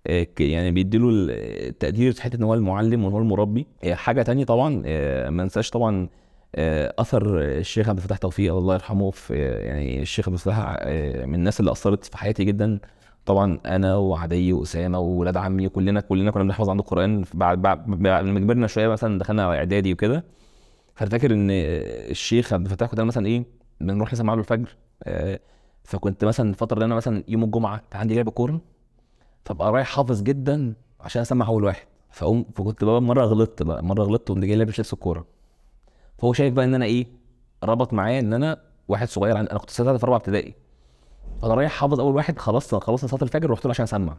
آه، يعني بيديله ال- التقدير في حتة إن هو المعلم وإن هو المربي. آه، حاجة تانية طبعا آه، ما ننساش طبعا أثر الشيخ عبد الفتاح توفيق الله يرحمه في يعني الشيخ عبد الفتاح من الناس اللي أثرت في حياتي جدا. طبعا أنا وعدي وأسامة وولاد عمي كلنا كلنا كنا بنحفظ عنده القرآن بعد بعد لما كبرنا شوية مثلا دخلنا على إعدادي وكده. فأنا فاكر إن الشيخ عبد الفتاح كنت أنا مثلا إيه بنروح نسمع له الفجر. فكنت مثلا الفترة اللي أنا مثلا يوم الجمعة كان عندي لعب كورة فابقى رايح حافظ جدا عشان أسمع أول واحد. فأقوم فكنت بقى مرة غلطت بقى مرة غلطت وقمت جاي لابس لبس الكورة. فهو شايف بقى إن أنا إيه ربط معايا إن أنا واحد صغير عن... أنا كنت ساعتها في رابعة ابتدائي. فأنا رايح حافظ أول واحد خلاص خلصنا صلاة الفجر رحت له عشان أسمع.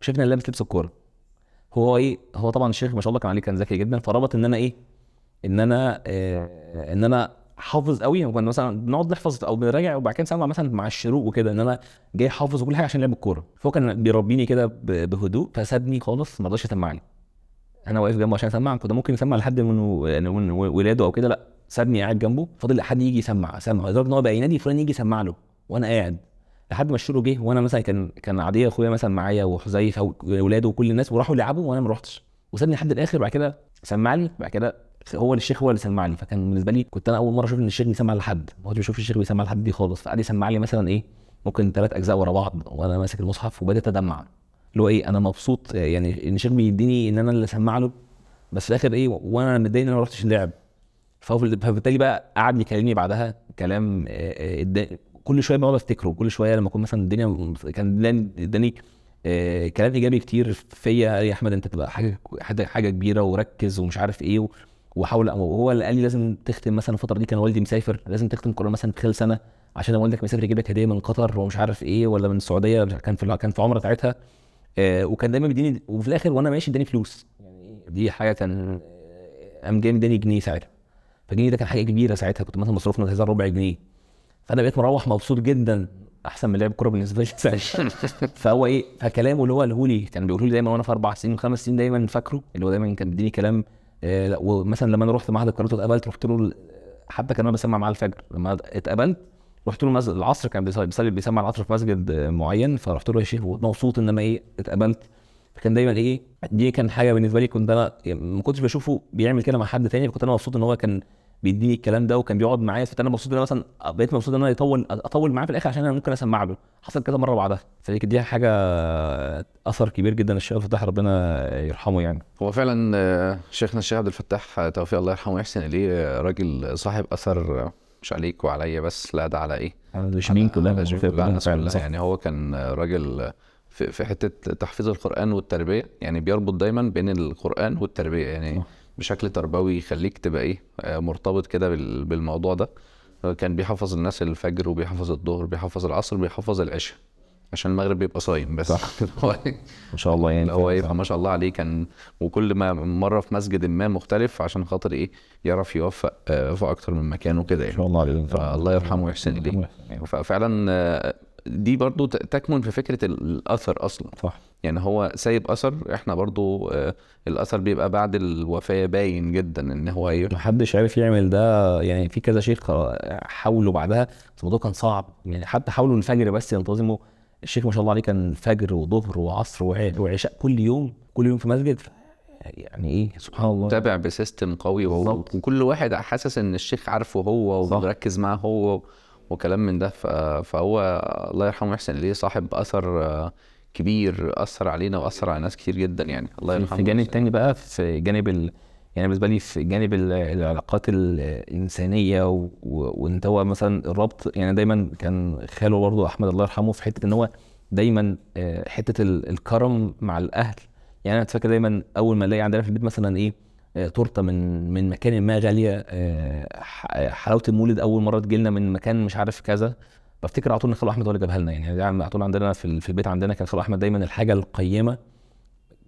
وشايفني أنا لابس لبس الكورة. هو إيه هو طبعا الشيخ ما شاء الله كان عليه كان ذكي جدا فربط إن أنا إيه إن أنا آه إن أنا حافظ قوي وكنا مثلا بنقعد نحفظ أو بنراجع وبعد كده نسمع مثلا مع الشروق وكده إن أنا جاي حافظ وكل حاجة عشان لعب الكورة. فهو كان بيربيني كده بهدوء فسابني خالص ما رضاش يسمعني. أنا واقف جنبه عشان اسمع كنت ممكن يسمع لحد من يعني من ولاده أو كده لأ سابني قاعد جنبه فضل حد يجي يسمع سمع لدرجة إن هو بقى ينادي فلان يجي يسمع له وأنا قاعد. لحد ما الشروق جه وأنا مثلا كان كان عادية أخويا مثلا معايا وحذيفة واولاده وكل الناس وراحوا لعبوا وأنا ما رحتش وسابني لحد الآخر بعد كده سمعني بعد كده هو الشيخ هو اللي سمعني. فكان بالنسبة لي كنت أنا أول مرة أشوف إن الشيخ بيسمع لحد. ما كنتش بشوف الشيخ بيسمع لحد دي خالص. فقعد يسمع لي مثلا إيه ممكن ثلاث أجزاء ورا بعض. وأنا ماسك المصحف وبدأت أدمع. اللي هو إيه أنا مبسوط يعني إن الشيخ بيديني إن أنا اللي أسمع له. بس في الآخر إيه وأنا متضايق إن أنا ما رحتش اللعب. فبالتالي بقى قعد يكلمني بعدها كلام آه، آه، كل شوية بقعد أفتكره. كل شوية لما أكون مثلا الدنيا كان اداني آه، كلام إيجابي كتير فيا. يا أحمد أنت تبقى حاجة حاجة كبيرة وركز ومش عارف إيه و- وحاول وهو اللي قال لي لازم تختم مثلا الفترة دي كان والدي مسافر لازم تختم قران مثلا خلال سنة عشان والدك مسافر يجيب لك هدية من قطر ومش عارف إيه ولا من السعودية كان في كان في عمرة ساعتها. آه، وكان دايما بيديني وفي الآخر وأنا ماشي اداني فلوس. يعني دي حاجة كان آه، قام جاي مداني جنيه ساعتها. فجنيه ده كان حاجة كبيرة ساعتها كنت مثلا مصروفنا تهزار ربع جنيه. فأنا بقيت مروح مبسوط جدا أحسن من لعب كورة بالنسبة لي فهو إيه؟ فكلامه اللي هو قاله لي كان بيقوله لي دايما وأنا في أربع سنين وخمس سنين دايما فاكره اللي هو دايما كان بيديني كلام آه لا، ومثلا لما أنا رحت معهد القرارات واتقابلت رحت له حتى كان أنا بسمع معاه الفجر. لما اتقابلت رحت له مسجد العصر كان بيصلي بيسمع العصر في مسجد معين فرحت له يا شيخ ومبسوط إن أنا إيه اتقابلت. فكان دايما إيه دي كان حاجة بالنسبة لي كنت أنا يعني ما كنتش بشوفه بيعمل كده مع حد تاني فكنت أنا مبسوط إن هو كان بيديني الكلام ده وكان بيقعد معايا. فانا مبسوط إن أنا مثلا بقيت مبسوط إن أنا يطول أطول معاه في الآخر عشان أنا ممكن أسمع له. حصل كذا مرة بعدها. فدي دي حاجة أثر كبير جدا. الشيخ فتح ربنا يرحمه يعني. هو فعلا آه، شيخنا الشيخ عبد الفتاح آه، توفيق الله يرحمه ويحسن إليه آه، راجل صاحب أثر مش عليك وعليا بس لا ده على إيه؟ كلها على جميع توفيق كلها، فعلا كلها. يعني هو كان راجل في في حتة تحفيظ القرآن والتربية. يعني بيربط دايما بين القرآن والتربية. يعني صح. بشكل تربوي يخليك تبقى إيه آه، مرتبط كده بال- بالموضوع ده. آه، كان بيحفظ الناس الفجر وبيحفظ الظهر بيحفظ العصر بيحفظ العشاء عشان المغرب بيبقى صايم بس. صح. ما شاء الله يعني. هو يبقى صح. ما شاء الله عليه كان وكل ما مرة في مسجد ما مختلف عشان خاطر إيه يعرف يوفق آه، في أكتر من مكان وكده ما يعني شاء الله عليه فالله يرحمه ويحسن إليه. ففعلا دي برضو تكمن في فكرة ال- الأثر أصلا. صح. يعني هو سايب أثر إحنا برضو آه، الأثر بيبقى بعد الوفاة باين جدا إن هو إيه محدش عارف يعمل ده. يعني في كذا شيخ حاولوا بعدها بس الموضوع كان صعب. يعني حتى حاولوا الفجر بس ينتظموا. الشيخ ما شاء الله عليه كان فجر وظهر وعصر وع- وعشاء كل يوم كل يوم في مسجد. يعني إيه؟ سبحان الله. تابع بسيستم قوي وهو. وكل واحد حاسس إن الشيخ عارفه هو. ومركز معاه هو وكلام من ده. فهو الله يرحمه ويحسن اليه صاحب أثر آه، كبير أثر علينا وأثر على ناس كتير جدا يعني. الله يرحمه في جانب ويحسن تاني بقى في جانب ال... يعني بالنسبة لي في جانب ال- العلاقات الإنسانية و... وانت هو مثلا الربط يعني دايما كان خاله برضه أحمد الله يرحمه في حتة إن هو دايما آه، حتة ال- الكرم مع الأهل. يعني أنا فاكر دايما أول ما ألاقي عندنا في البيت مثلا إيه آه، تورتة من من مكان ما غالية آه، حلاوة المولد أول مرة تجي لنا من مكان مش عارف كذا. بفتكر على طول إن خالو أحمد هو اللي جابها لنا يعني. يعني على طول عندنا في في البيت عندنا كان خالو أحمد دايما الحاجة القيمة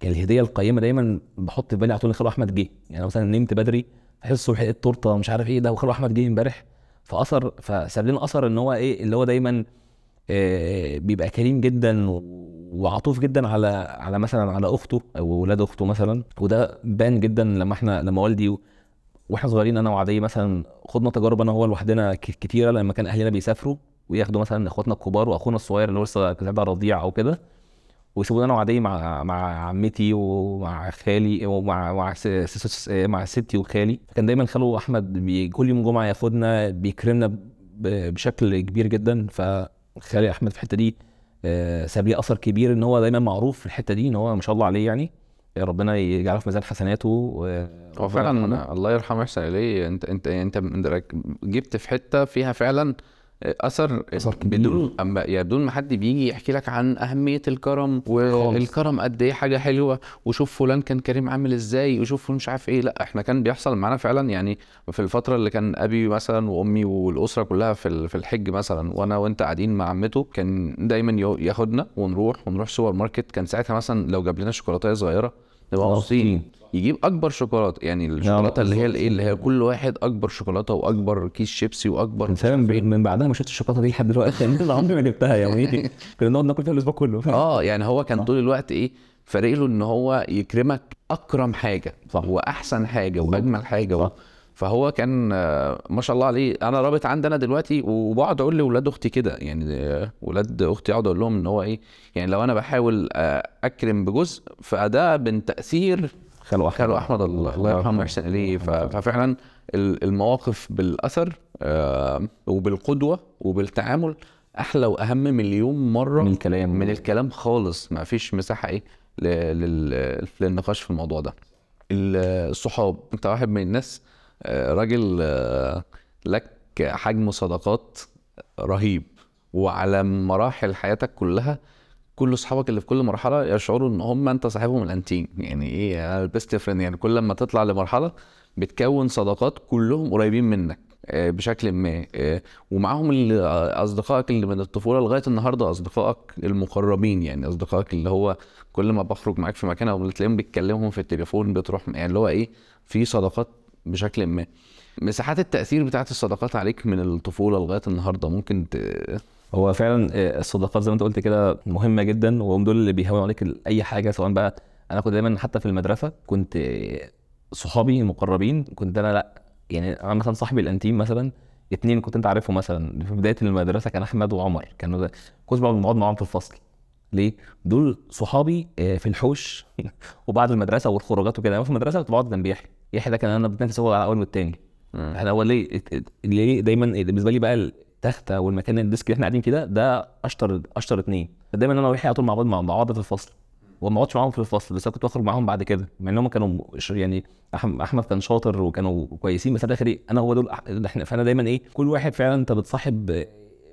الهدية القيمة دايما بحط في بالي على طول إن خالو أحمد جه. يعني مثلا نمت بدري احس الصبح لقيت تورته مش عارف إيه ده وخالو أحمد جه امبارح. فأثر فساب لنا أثر إن هو إيه اللي هو دايما آه، بيبقى كريم جدا وعطوف جدا على على مثلا على أخته أو ولاد أخته مثلا. وده بان جدا لما إحنا لما والدي وإحنا صغيرين أنا وعدي مثلا خدنا تجارب أنا وهو لوحدنا كتيرة لما كان أهلنا بيسافروا. وياخدوا مثلا إخواتنا الكبار وأخونا الصغير اللي هو لسه ساعتها رضيع أو كده ويسيبونا أنا وعدي مع مع عمتي ومع خالي ومع مع. مع ستي وخالي كان دايما خالو أحمد. كل يوم جمعة ياخدنا بيكرمنا. بشكل كبير جدا فخالي أحمد في الحتة دي آه، ساب لي أثر كبير إن هو دايما معروف في الحتة دي إن هو ما شاء الله عليه يعني ربنا يجعله في ميزان حسناته و... هو فعلا الله يرحمه ويحسن اليه انت انت انت جبت في حتة فيها فعلا أثر أثر كبير. بدون أما يعني بدون ما حد بيجي يحكي لك عن أهمية الكرم والكرم قد إيه حاجة حلوة وشوف فلان كان كريم عامل إزاي وشوف مش عارف إيه. لأ إحنا كان بيحصل معانا فعلا يعني في الفترة اللي كان أبي مثلا وأمي والأسرة كلها في في الحج مثلا وأنا وأنت قاعدين مع عمته كان دايما ياخدنا ونروح ونروح سوبر ماركت. كان ساعتها مثلا لو جاب لنا شوكولاتة صغيرة نبقى مبسوطين. يجيب أكبر شوكولاتة يعني الشوكولاتة اللي هي الإيه اللي هي كل واحد أكبر شوكولاتة وأكبر كيس شيبسي وأكبر من ب- من بعدها ما شفتش الشوكولاتة دي لحد دلوقتي أنا عمري ما جبتها يعني كنا نقعد ناكل فيها الأسبوع كله. آه يعني هو كان طول الوقت إيه فارق له إن هو يكرمك أكرم حاجة صح. واحسن حاجة وأجمل حاجة و... فهو كان ما شاء الله عليه أنا رابط عندنا دلوقتي وبقعد أقول لاولاد أختي كده يعني ولاد أختي اقعد أقول لهم إن هو إيه يعني لو أنا بحاول آه، أكرم بجزء فده من تأثير خالو أحمد. خالو أحمد الله. الله يرحمه. ويحسن اليه ففعلا ال- المواقف بالأثر آه، وبالقدوة وبالتعامل أحلى وأهم مليون مرة من الكلام. من الكلام خالص. ما فيش مساحة إيه للنقاش في الموضوع ده. ال- الصحاب. أنت واحد من الناس آه، راجل آه، لك حجم صداقات رهيب. وعلى مراحل حياتك كلها كل أصحابك اللي في كل مرحلة يشعروا إن هم أنت صاحبهم الأنتيم. يعني إيه؟ ال best friend يعني كل لما تطلع لمرحلة بتكون صداقات كلهم قريبين منك آه، بشكل ما آه، ومعاهم اللي أصدقائك اللي من الطفولة لغاية النهارده أصدقائك المقربين. يعني أصدقائك اللي هو كل ما بخرج معاك في مكان أو تلاقيهم بيتكلمهم في التليفون بتروح يعني اللي هو إيه؟ في صداقات بشكل ما. مساحات التأثير بتاعت الصداقات عليك من الطفولة لغاية النهارده ممكن ت... هو فعلا آه، الصداقات زي ما انت قلت كده مهمة جدا وهم دول اللي بيهونوا عليك أي حاجة سواء بقى أنا كنت دايما حتى في المدرسة كنت آه، صحابي المقربين كنت أنا لأ يعني أنا مثلا صاحبي الأنتيم مثلا اتنين كنت أنت عارفهم مثلا في بداية المدرسة كان أحمد وعمر كانوا كنت بقعد معاهم في الفصل. ليه؟ دول صحابي آه، في الحوش وبعد المدرسة والخروجات وكده. أنا في المدرسة كنت بقعد جنب يحيى يحيى ده كان أنا بنتنافس هو على الأول والتاني. إحنا هو ليه؟ ليه دايما بالنسبة لي بقى التخته والمكان الديسك اللي إحنا قاعدين فيه ده أشطر أشطر اتنين. دايما أنا ويحيى على طول مع بعض مع بعض في الفصل. وما اقعدش معاهم في الفصل بس كنت بخرج معاهم بعد كده. مع انهم كانوا يعني أحمد كان شاطر وكانوا كويسين بس الآخر إيه أنا هو دول إحنا فأنا دايما إيه كل واحد فعلا أنت بتصاحب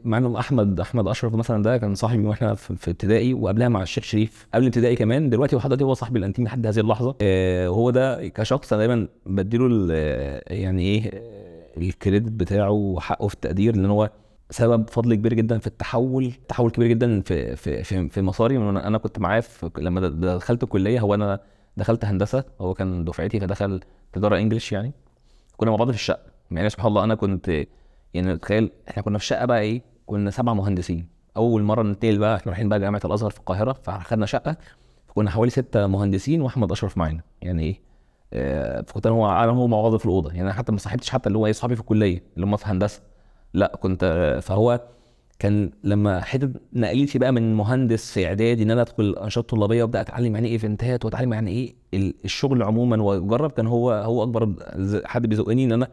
مع انه أحمد أحمد أشرف مثلا ده كان صاحبي وإحنا في ابتدائي وقبلها مع الشيخ شريف. قبل ابتدائي كمان دلوقتي لحد دلوقتي هو صاحبي الأنتيم لحد هذه اللحظة. آه وهو ده كشخص أنا دايما بديله يعني إيه الكريدت بتاعه وحقه في التقدير لأن هو سبب فضل كبير جدا في التحول تحول كبير جدا في في في, في مساري من أنا كنت معاه في لما دخلت الكلية هو أنا دخلت هندسة هو كان دفعتي فدخل تجارة انجلش يعني. كنا مع بعض في الشقة. يعني سبحان الله أنا كنت يعني تخيل إحنا كنا في الشقة بقى إيه؟ كنا سبع مهندسين. أول مرة ننتقل بقى إحنا رايحين بقى جامعة الأزهر في القاهرة فاخدنا شقة فكنا حوالي ستة مهندسين وأحمد أشرف معانا. يعني إيه؟ فكنت أنا هو أنا هو مع بعض في الأوضة. يعني أنا حتى ما صاحبتش حتى اللي هو إيه صحابي في الكلية اللي هم في هندسة. لا كنت آه، فهو كان لما حتة نقلتي بقى من مهندس في إعدادي إن أنا أدخل أنشطة طلابية وأبدأ أتعلم يعني إيه ايفنتات وأتعلم يعني إيه ال- الشغل عموما وأجرب كان هو هو أكبر حد بيزقني إن أنا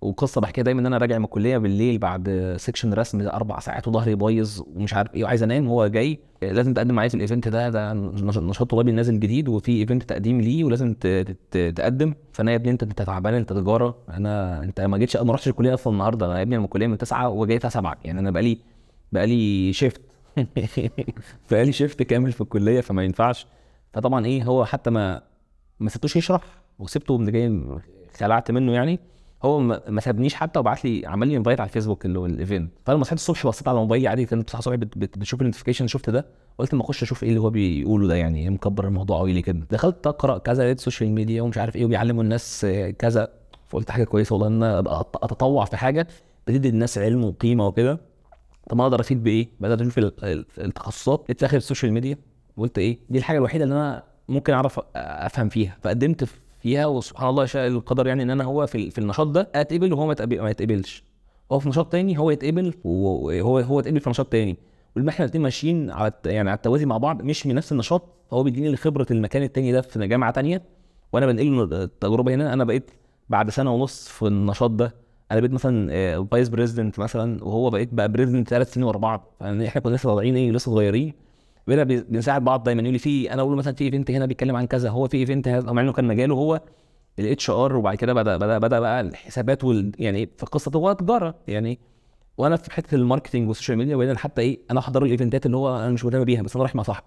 وقصة بحكيها دايما إن أنا راجع من الكلية بالليل بعد section رسم أربع ساعات وظهري بايظ ومش عارف إيه وعايز أنام هو جاي لازم تقدم معايا في ال event ده ده نش- نشاط طلابي نازل جديد وفي event تقديم ليه ولازم تقدم. فأنا يا ابني أنت أنت تعبان أنت تجارة أنا أنت ما جيتش ما رحتش الكلية أصلا النهارده. أنا يا ابني من الكلية من 9 وجاي الساعة 7 يعني أنا بقالي بقالي shift بقالي shift كامل في الكلية فما ينفعش. فطبعا إيه هو حتى ما ما سبتوش يشرح وسبته جاي خلعت منه يعني. هو ما ما سابنيش حتى وبعت لي عمل لي invite على الفيسبوك اللي هو ال event فأنا صحيت الصبح بصيت على موبايلي عادي كنت بصحى الصبح بتشوف ال notification شفت ده. قلت اما اخش أشوف إيه اللي هو بيقوله ده يعني إيه مكبر الموضوع قوي ليه كده. دخلت أقرأ كذا لقيت social media ومش عارف إيه وبيعلموا الناس كذا. فقلت حاجة كويسة والله إن أنا أتطوع في حاجة بتدي الناس علم وقيمة وكده. طب ما أقدر أفيد بإيه؟ بدأت أشوف ال- ال- التخصصات. لقيت في آخر ال social media وقلت إيه؟ دي الحاجة الوحيدة اللي أنا ممكن أعرف أفهم فيها. فقدمت فيها وسبحان الله شاء القدر يعني إن أنا هو في, في النشاط ده أتقبل وهو ما يتقبل- ما يتقبلش. هو في نشاط تاني هو يتقبل وهو هو يتقبل في نشاط تاني. ولما إحنا الاثنين ماشيين على يعني على التوازي مع بعض مش من نفس النشاط فهو بيديني خبرة المكان التاني ده في جامعة تانية وأنا بنقل التجربة هنا. أنا بقيت بعد سنة ونص في النشاط ده أنا بقيت مثلا vice president مثلا وهو بقيت بقى president ثلاث سنين ورا بعض. يعني إحنا كنا لسه طالعين إيه لسه صغيرين. بقينا بنساعد بعض دايما. يقول لي في أنا أقول له مثلا في event هنا بيتكلم عن كذا هو في event هذا مع إنه كان مجاله هو ال HR وبعد كده بدا بدا بدأ بقى الحسابات وال يعني في قصه هو تجاره يعني وأنا في حتة ال marketing وال social media وبعدين حتى إيه أنا احضر ال events اللي هو أنا مش مهتم بيها بس أنا رايح مع صاحبي.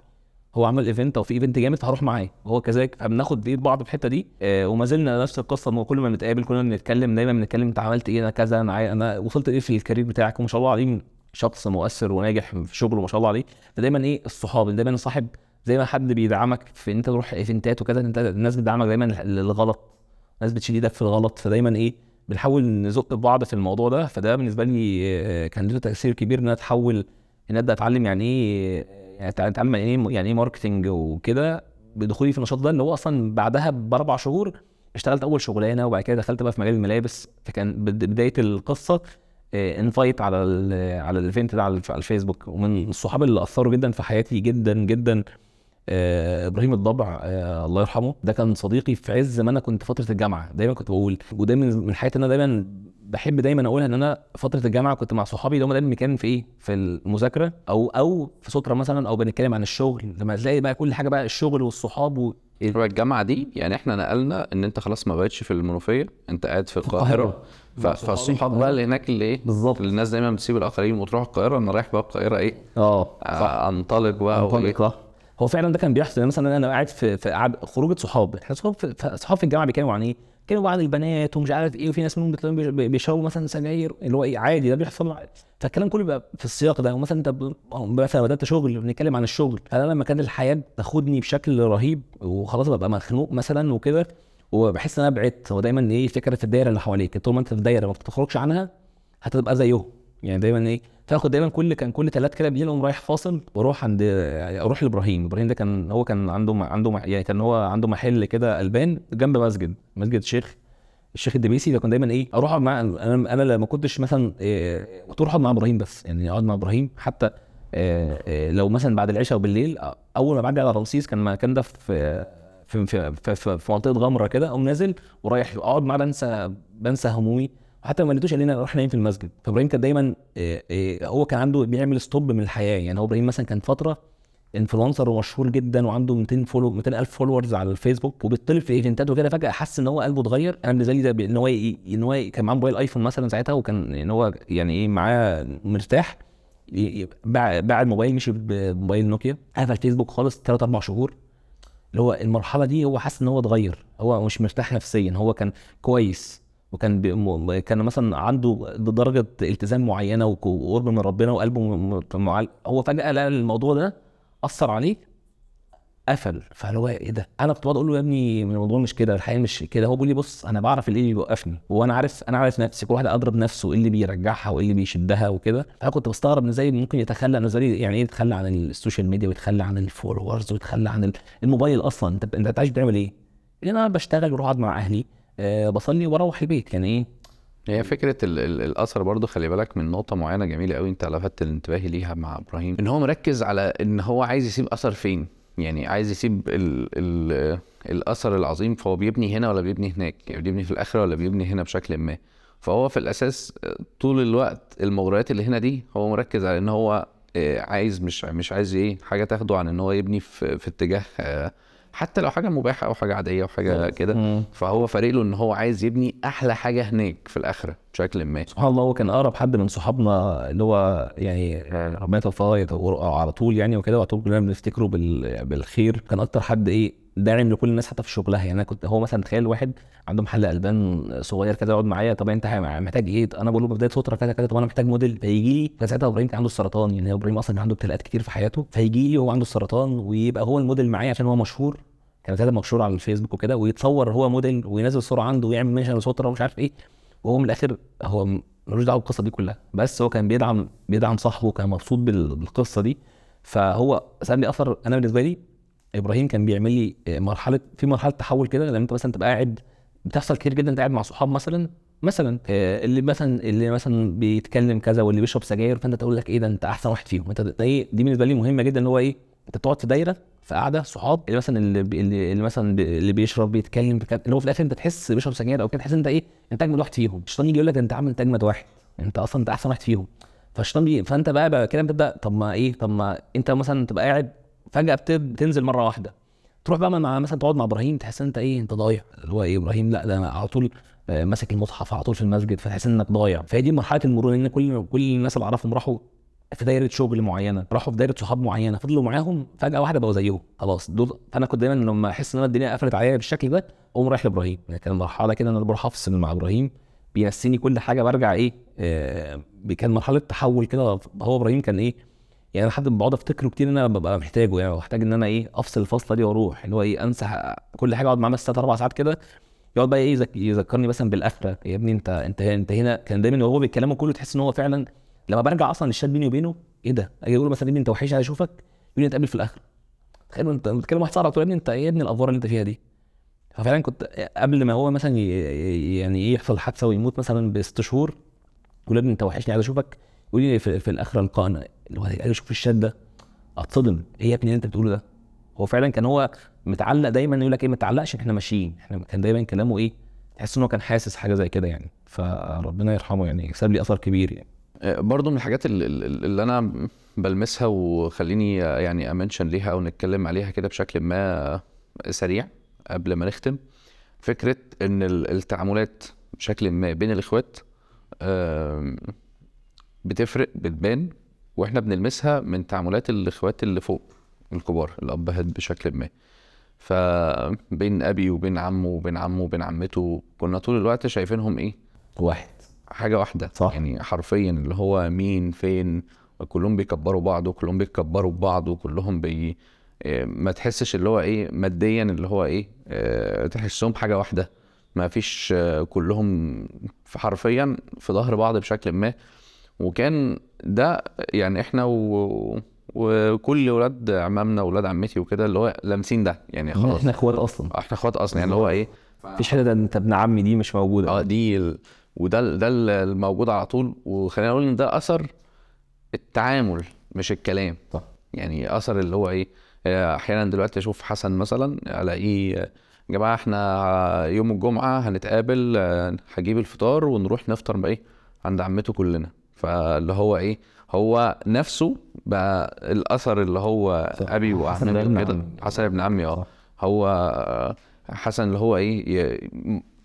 هو عمل event أو في event جامد فهروح معاه. وهو كذلك فبناخد بايد بعض في الحتة دي. آه وما زلنا نفس القصة إن كل ما بنتقابل كلنا بنتكلم دايما بنتكلم انت عملت إيه أنا كذا أنا. أنا وصلت إيه في ال career بتاعك وما شاء الله عليه شخص مؤثر وناجح في شغله ما شاء الله عليه فدايما إيه الصحاب دايما الصاحب زي ما حد بيدعمك في إن أنت تروح events وكذا أنت الناس بتدعمك دايما للغلط الناس بتشيل إيدك في الغلط فدايما إيه بنحاول نزق بعض في الموضوع ده فده بالنسبة لي آه، كان له تأثير كبير إن أنا أتحول إن أبدأ أتعلم يعني إيه يعني أتع- أتعلم يعني إيه يعني إيه marketing وكده بدخولي في النشاط ده اللي هو أصلا بعدها بأربع شهور اشتغلت أول شغلانة وبعد كده دخلت بقى في مجال الملابس فكان بد- بداية القصة invite على ال على ال event ده على الف- على الفيسبوك. ومن الصحاب اللي أثروا جدا في حياتي جدا جدا آه، إبراهيم الضبع آه، الله يرحمه. ده كان صديقي في عز ما أنا كنت فترة الجامعة. دايما كنت بقول وده من اللي أنا دايما بحب دايما أقولها إن أنا فترة الجامعة كنت مع صحابي اللي هم دايما بنتكلم في إيه؟ في المذاكرة أو أو في ستره مثلا أو بنتكلم عن الشغل. لما تلاقي بقى كل حاجة بقى الشغل والصحاب و... الجامعة دي يعني إحنا نقلنا إن أنت خلاص ما بقتش في المنوفية أنت قاعد في القاهرة. فالصحاب بقى اللي هناك اللي إيه بالظبط. الناس دايما بتسيب الآخرين وتروح القاهرة. أنا رايح بقى القاهرة إيه؟ آه آه، أنطلق بقى. منطلق صح. هو فعلا ده كان بيحصل. يعني مثلا أنا قاعد في في خروجة صحاب. إحنا صحاب في في- صحاب في الجامعة بيتكلموا عن إيه؟ كانوا بعض البنات ومش عارف إيه وفي ناس منهم بتلاقيهم بيشربوا مثلا سجاير اللي هو إيه عادي ده بيحصل. فالكلام كله بيبقى في السياق ده. ومثلا أنت مثلا بدأت شغل بنتكلم عن الشغل. أنا لما كان الحياة تاخدني بشكل رهيب وخلاص ببقى مخنوق مثلا وكده؟ وبحس إن أنا بعدت. هو دايما إيه فكره الدايرة اللي حواليك. طول ما أنت في دايره ما بتخرجش عنها هتبقى زيهم يعني دايما إيه فاخد دايما كل كان كل ثلاث كده بالليل اقوم رايح فاصل وأروح عند أروح لإبراهيم. إبراهيم ده كان هو كان عنده عنده يعني كان هو عنده محل كده ألبان جنب مسجد مسجد الشيخ الشيخ الدبيسي. ده كان دايما إيه أروح معاه أنا أنا لما كنتش مثلا إيه كنت أروح أقعد مع إبراهيم بس. يعني أقعد مع إبراهيم حتى إيه إيه لو مثلا بعد العشاء وبالليل أول ما بعدي على رمسيس كان المكان ده في في في, في, في, في منطقة غمرة كده أقوم نازل ورايح أقعد معاه بنسى بنسى همومي. وحتى ما لقيتوش قال روح نايم في المسجد. فابراهيم كان دايما إيه إيه هو كان عنده بيعمل stop من الحياة. يعني هو إبراهيم مثلا كان فترة influencer ومشهور جدا وعنده 200 follow 200 ألف followers على الفيسبوك وبيطلب في events وكده. فجأة حس إن هو قلبه اتغير. أنا بالنسبة لي ده إن هو إن هو كان معاه موبايل ايفون مثلا ساعتها وكان إن هو يعني إيه معاه مرتاح. باع باع الموبايل مشي بموبايل نوكيا. قفل فيسبوك خالص ثلاث أربع شهور. اللي هو المرحلة دي هو حاسس إن هو اتغير هو مش مرتاح نفسيا هو كان كويس وكان بي... كان مثلا عنده درجة التزام معينة وقرب من ربنا وقلبه م... هو فجأة لقى الموضوع ده أثر عليه قفل. فاللي هو إيه ده؟ أنا كنت بقعد أقول له يا ابني الموضوع مش كده الحقيقة مش كده. هو بيقول لي بص أنا بعرف إيه اللي بيوقفني وأنا عارف أنا عارف نفسي كل واحد أضرب نفسه إيه اللي بيرجعها وإيه اللي بيشدها وكده. أنا كنت بستغرب إن إزاي ممكن يتخلى أنا إزاي يعني إيه يتخلى عن ال social media ويتخلى عن ال followers ويتخلى عن ال- الموبايل أصلا. أنت أنت عايش بتعمل إيه؟ لأن أنا بشتغل وأروح أقعد مع أهلي أه بصلي وأروح البيت. يعني إيه؟ هي ال الأثر برضو خلي بالك من نقطة معينة جميلة قوي أنت لفتت الانتباه ليها مع إبراهيم إن هو مركز على إن هو عايز يسيب أثر فين. يعني عايز يسيب ال ال الأثر العظيم فهو بيبني هنا ولا بيبني هناك؟ يعني بيبني في الآخرة ولا بيبني هنا بشكل ما؟ فهو في الأساس طول الوقت المغريات اللي هنا دي هو مركز على إن هو آه، عايز مش مش عايز إيه حاجة تاخده عن إن هو يبني في, في اتجاه آه، حتى لو حاجة مباحة أو حاجة عادية أو حاجة كده. فهو فارق له إن هو عايز يبني أحلى حاجة هناك في الآخرة بشكل ما. سبحان الله هو كان أقرب حد من صحابنا اللي هو يعني ربنا يتوفاه يتوفاه على طول يعني وكده وعلى طول كلنا بنفتكره بال... بالخير. كان أكتر حد إيه داعم لكل الناس حتى في شغلها. يعني أنا كنت هو مثلا تخيل واحد عنده محل ألبان صغير كده يقعد معايا طب أنت محتاج إيه؟ أنا بقول له بداية فترة كذا كذا طب أنا محتاج موديل. فيجي لي كان ساعتها إبراهيم كان عنده السرطان. يعني إبراهيم أصلا عنده ابتلاءات كتير في حياته. فيجي لي وهو عنده السرطان ويبقى هو الموديل معايا عشان هو مشهور. كان ساعتها مشهور على الفيسبوك وكده ويتصور هو موديل وينزل صورة عنده ويعمل mention وصوره ومش عارف إيه وهو من الآخر هو ملوش دعوة بالقصة دي كلها. بس هو كان بيدعم بيدعم صاحبه كان مبسوط بال- بالقصة دي. فهو سابني أثر أنا بالنسبة لي إبراهيم كان بيعمل لي مرحلة في مرحلة تحول كده لما أنت مثلا تبقى قاعد بتحصل كتير جدا انت قاعد مع صحاب مثلا مثلا آه، اللي مثلا اللي مثلا بيتكلم كذا واللي بيشرب سجاير فأنت تقول لك إيه ده أنت أحسن واحد فيهم. أنت إيه دي بالنسبة لي مهمة جدا ان هو إيه أنت تقعد في دايرة في قاعدة صحاب اللي مثلا اللي, اللي, مثلا اللي بيشرب بيتكلم اللي هو في الآخر أنت تحس بيشرب سجاير أو كده تحس أنت إيه أنت أجمد واحد فيهم. الشيطان يجي يقول لك أنت عامل أنت أجمد واحد. أنت أصلا أنت أحسن واحد فيهم. فالشيطان بي... فأنت بقى, بقى كده بتبدأ طب ما إيه طب ما أنت مثلا تبقى قاعد فجأة بت- بتنزل مرة واحدة. تروح بقى مع مثلا تقعد مع إبراهيم تحس إن أنت إيه أنت ضايع. اللي هو إيه إبراهيم لأ ده على طول آه، ماسك المصحف على طول في المسجد فتحس أنك ضايع. فهي دي مرحلة المرونة إن كل كل الناس اللي أعرفهم راحوا في دايرة شغل معينة راحوا في دايرة صحاب معينة فضلوا معاهم فجأة واحدة بقوا زيهم خلاص دول فأنا كنت دايما لما أحس إن أنا الدنيا قفلت عليا بالشكل ده أقوم رايح لإبراهيم. يعني كان مرحلة كده إن أنا بروح أفصل مع إبراهيم بينسيني كل حاجة برجع إيه آه كان مرحلة تحول كده هو إبراهيم كان إيه يعني أنا ما بقعد أفتكره كتير إن أنا ببقى محتاجه يعني محتاج إن أنا إيه أفصل الفصلة دي وأروح اللي هو إيه أنسى كل حاجة أقعد معاه مثلا ثلاث أربع ساعات كده يقعد بقى إيه يذك- يذكرني مثلا بالاخره يا ابني أنت أنت أنت هنا كان دايما وهو بيتكلموا كله تحس إن هو فعلا لما برجع أصلا الشات بيني وبينه إيه ده؟ أجي أقول مثلا ابني انت وحش عايز اشوفك يقول لي نتقابل في الاخره تخيل انت بتكلم واحد صاحبك تقول ابني انت إيه ابني الأفوار اللي انت فيها دي. ففعلا كنت قبل ما هو مثلا يعني إيه يحصل حادثة ويموت مثلا بست شهور يقول ابني انت وحشني عايز اشوفك. يقول لي في, في الاخره لقاءنا اللي هو أشوف الشات ده. اتصدم. إيه يا ابني اللي انت بتقوله ده؟ هو فعلا كان هو متعلق دايما يقول لك إيه ما تعلقش إحنا ماشيين. إحنا كان دايما كلامه إيه تحس إن هو كان حاسس حاجة زي كده يعني. فربنا يرحمه يعني ساب لي أثر كبير يعني. برضو من الحاجات اللي, أنا بلمسها وخليني يعني أمنشن ليها أو نتكلم عليها كده بشكل ما سريع قبل ما نختم فكرة إن ال- التعاملات بشكل ما بين الإخوات بتفرق بتبان وإحنا بنلمسها من تعاملات الإخوات اللي فوق الكبار الأبهات بشكل ما. فبين أبي وبين عمه وبين عمه وبين عمته كنا طول الوقت شايفينهم إيه؟ واحد. حاجة واحدة. صح. يعني حرفيا اللي هو مين فين كلهم بيكبروا بعض وكلهم بيكبروا ببعض وكلهم بي إيه، ما تحسش اللي هو إيه ماديا اللي هو إيه آه، تحسهم حاجة واحدة. ما فيش آه، كلهم في حرفيا في ظهر بعض بشكل ما. وكان ده يعني إحنا و... وكل ولاد عمامنا وولاد عمتي وكده اللي هو لامسين ده. يعني خلاص. إحنا إخوات أصلا. إحنا إخوات أصلا. يعني اللي هو إيه مفيش حتة ده أنت ابن عمي دي مش موجودة. آه دي. وده ده ال- الموجود على طول وخلينا نقول إن ده أثر التعامل مش الكلام صح. يعني أثر اللي هو إيه آه، أحيانا دلوقتي أشوف حسن مثلا ألاقيه يا جماعة إحنا يوم الجمعة هنتقابل آه، هجيب الفطار ونروح نفطر بقى إيه عند عمته كلنا فاللي هو إيه هو نفسه بقى الأثر اللي هو صح. أبي ابن كده. حسن ابن عمي آه. هو آه، حسن اللي هو إيه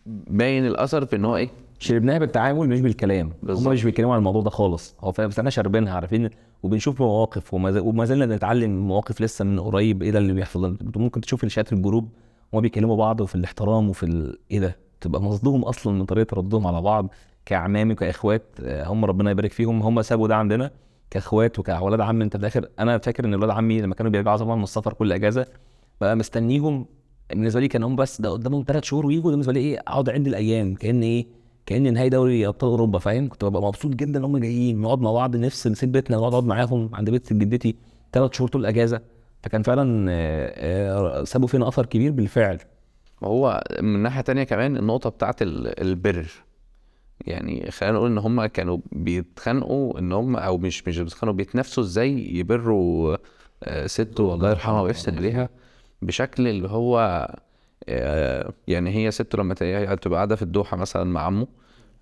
باين الأثر في إن هو إيه شربناها بالتعامل مش بالكلام. بالظبط. هم مش بيتكلموا عن الموضوع ده خالص. هو فاهم بس إحنا شاربينها عارفين؟ وبنشوف مواقف وما وما زلنا بنتعلم مواقف لسه من قريب. إيه ده اللي بيحصل؟ انت ممكن تشوف الشات الجروب وما بيكلموا بعض وفي الاحترام وفي ال... إيه ده؟ تبقى مصدوم أصلا من طريقة ردهم على بعض كاعمامي وكإخوات. آه، هم ربنا يبارك فيهم. هم سابوا ده عندنا كإخوات وكأولاد عم. انت في الآخر أنا فاكر إن ولاد عمي لما كانوا بيرجعوا طبعا من السفر كل أجازة بقى مستنيهم. بالنسبة لي كان هم بس ده قدامهم ثلاث شهور ويجوا. ده بالنسبة لي إيه؟ أقعد اعد الأيام. كأن إيه؟ كان نهائي دوري أبطال أوروبا فاهم؟ كنت ببقى مبسوط جدا إن هم جايين نقعد مع بعض. نفس نسيب بيتنا نقعد نقعد معاهم عند بيت جدتي ثلاث شهور طول الأجازة. فكان فعلا آه، آه، سابوا فينا أثر كبير بالفعل. وهو من ناحية تانية كمان النقطة بتاعت ال- البر. يعني خلينا نقول إن هم كانوا بيتخانقوا إن هم أو مش مش بيتخانقوا بيتنافسوا إزاي يبروا آه، سته الله يرحمها ويحسن اليها بشكل اللي هو يعني هي سته لما تبقى قاعدة في الدوحة مثلا مع عمه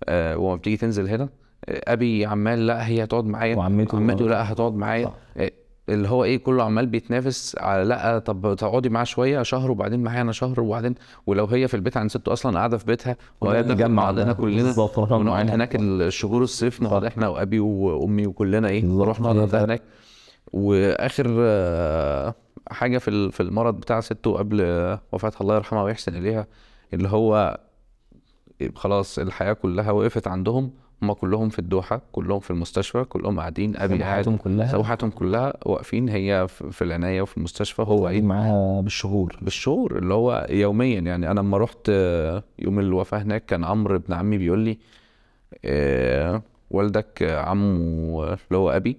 آه، وما بتيجي تنزل هنا آه، أبي عمال لا هي هتقعد معايا وعمته- عمته لا هتقعد معايا. آه، اللي هو إيه كله عمال بيتنافس على لا طب تقعدي معاه شوية شهر وبعدين معايا أنا شهر وبعدين ولو هي في البيت عند ستة أصلا قاعدة في بيتها وهي كلنا نجمع نتجمع بعضنا. كلنا ونقعد. هناك الشهور الصيف نقعد إحنا وأبي وأمي وكلنا إيه. نروح نقعد هناك وآخر آه، حاجة في في المرض بتاع سته قبل وفاتها الله يرحمها ويحسن إليها اللي هو خلاص الحياة كلها وقفت عندهم هم كلهم في الدوحة كلهم في المستشفى كلهم قاعدين أبي قاعد حياتهم كلها. سوحتهم كلها واقفين هي في العناية وفي المستشفى هو إيه؟ معاها بالشهور. بالشهور اللي هو يوميا يعني. أنا لما رحت يوم الوفاة هناك كان عمرو ابن عمي بيقول لي آه، والدك عمه اللي هو أبي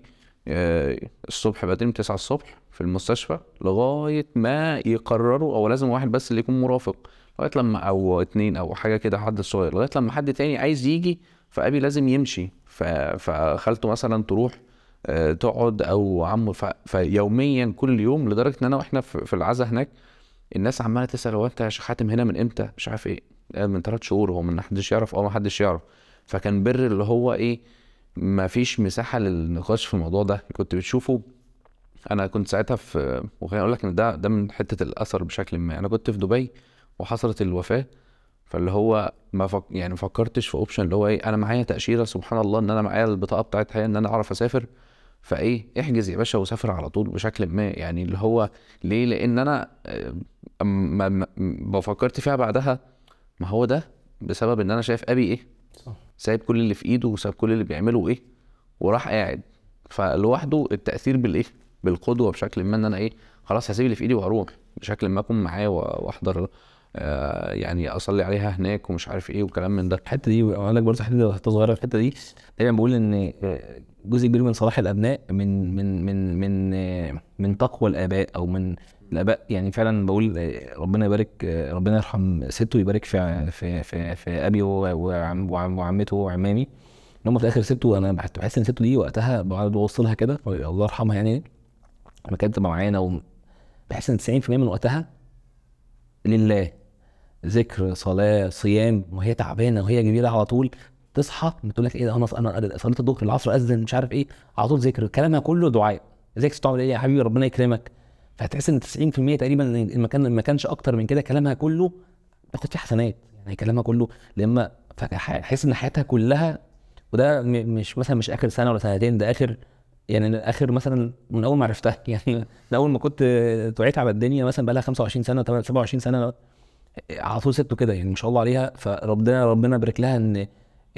آه، الصبح بدري من 9 الصبح في المستشفى لغاية ما يقرروا أو لازم واحد بس اللي يكون مرافق. لغاية لما أو اتنين أو حاجة كده حد صغير. لغاية لما حد تاني عايز يجي فأبي لازم يمشي. فخالته مثلا تروح آه، تقعد أو عمه. فيوميا كل يوم لدرجة إن أنا وإحنا في في العزا هناك الناس عمالة تسأل هو أنت يا شيخ حاتم هنا من إمتى؟ مش عارف إيه. من ثلاث شهور هو من حدش يعرف. أه ما حدش يعرف. فكان بر اللي هو إيه ما فيش مساحة للنقاش في الموضوع ده. كنت بتشوفه أنا كنت ساعتها في وخليني أقول لك إن ده ده من حتة الأثر بشكل ما. أنا كنت في دبي وحصلت الوفاة فاللي هو ما فك... يعني فكرتش في اوبشن اللي هو إيه أنا معايا تأشيرة سبحان الله إن أنا معايا البطاقة بتاعتها إن أنا أعرف أسافر. فإيه احجز يا باشا وسافر على طول بشكل ما. يعني اللي هو ليه؟ لأن أنا آه، ما ما- ما فكرت فيها بعدها. ما هو ده بسبب إن أنا شايف أبي إيه؟ صح. سايب كل اللي في إيده وسايب كل اللي بيعمله إيه؟ وراح قاعد. فلوحده التأثير بالإيه؟ بالقدوة بشكل ما إن أنا إيه خلاص هسيب اللي في إيدي وأروح بشكل ما أكون معاه وأحضر آه يعني أصلي عليها هناك ومش عارف إيه وكلام من ده. الحتة دي أقول لك برضه حتة حتة صغيرة الحتة دي دايما بقول إن آه، جزء كبير من صلاح الأبناء من من من من آه، من تقوى الآباء أو من الآباء. يعني فعلا بقول ربنا يبارك ربنا يرحم سته ويبارك في في في, في أبي وعم وعم- وعمته وعمامي. إن هم في الآخر سته أنا بحس إن سته دي وقتها بقعد بوص لها كده الله يرحمها يعني. لما كانت تبقى معانا بحس إن 90% من وقتها لله ذكر صلاة صيام وهي تعبانة وهي كبيرة على طول تصحى بتقول لك إيه ده أنا أنا صليت الظهر العصر أذن مش عارف إيه على طول ذكر كلامها كله دعاء. ازيك تعمل إيه يا حبيبي؟ ربنا يكرمك. فهتحس إن 90% تقريبا إن ما كان ما كانش أكتر من كده كلامها كله تاخد فيه حسنات. يعني كلامها كله لما فحس إن حياتها كلها وده مش مثلا مش آخر سنة ولا سنتين ده آخر يعني آخر مثلا من أول ما عرفتها يعني من أول ما كنت توعيت على الدنيا مثلا بقى لها 25 سنة 27 سنة على طول سبته كده يعني ما شاء الله عليها. فربنا ربنا يبارك لها إن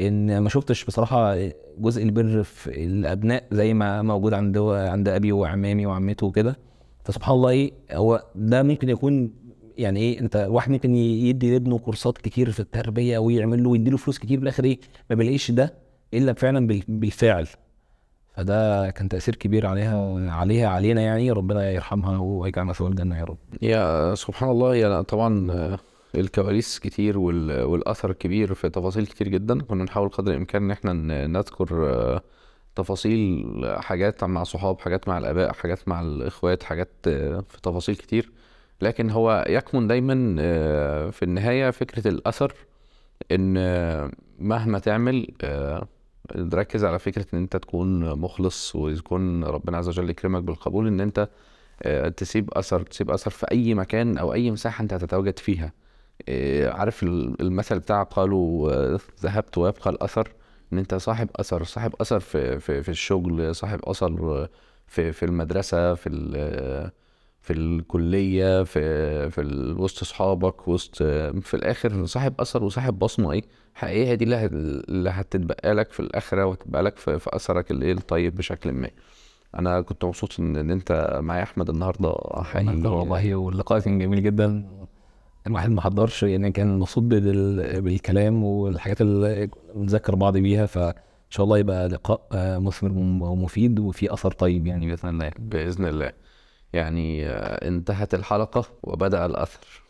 إن ما شفتش بصراحة جزء البر في الأبناء زي ما موجود عند عند أبي وعمامي وعمته وكده. فسبحان الله إيه هو ده ممكن يكون يعني إيه أنت واحد ممكن يدي لابنه كورسات كتير في التربية ويعمل له ويدي له فلوس كتير في الآخر إيه ما بيلاقيش ده إلا فعلا بال- بالفعل. فده كان تأثير كبير عليها عليها علينا يعني ربنا يرحمها ويجعل مثوى الجنة يا رب. يا سبحان الله هي طبعا آه، الكواليس كتير وال- والأثر كبير في تفاصيل كتير جدا. كنا نحاول قدر الإمكان إن إحنا نذكر آه، تفاصيل حاجات مع صحاب حاجات مع الآباء حاجات مع الإخوات حاجات آه، في تفاصيل كتير. لكن هو يكمن دايما آه، في النهاية فكرة الأثر إن آه، مهما تعمل آه، ركز على فكرة إن أنت تكون مخلص ويكون ربنا عز وجل يكرمك بالقبول إن أنت آه، تسيب أثر تسيب أثر في أي مكان أو أي مساحة أنت هتتواجد فيها. آه، عارف ال- المثل بتاع قالوا آه، ذهبت ويبقى الأثر. إن أنت صاحب أثر صاحب أثر في في في الشغل صاحب أثر في في المدرسة في في الكلية في في وسط أصحابك وسط في الآخر صاحب أثر وصاحب بصمة إيه؟ حقيقيه دي اللي هت- اللي هتتبقى لك في الآخرة وتبقى لك في, في أثرك الايه الطيب بشكل ما. أنا كنت مبسوط إن, إن أنت معايا أحمد النهارده. حقيقي أكتر والله واللقاء كان جميل جدا. الواحد ما حضرش يعني كان مبسوط بال- بالكلام والحاجات اللي بنذكر بعض بيها. فان شاء الله يبقى لقاء آه، مثمر ومفيد وفيه أثر طيب يعني بإذن الله. بإذن الله. يعني آه، انتهت الحلقة وبدأ الأثر.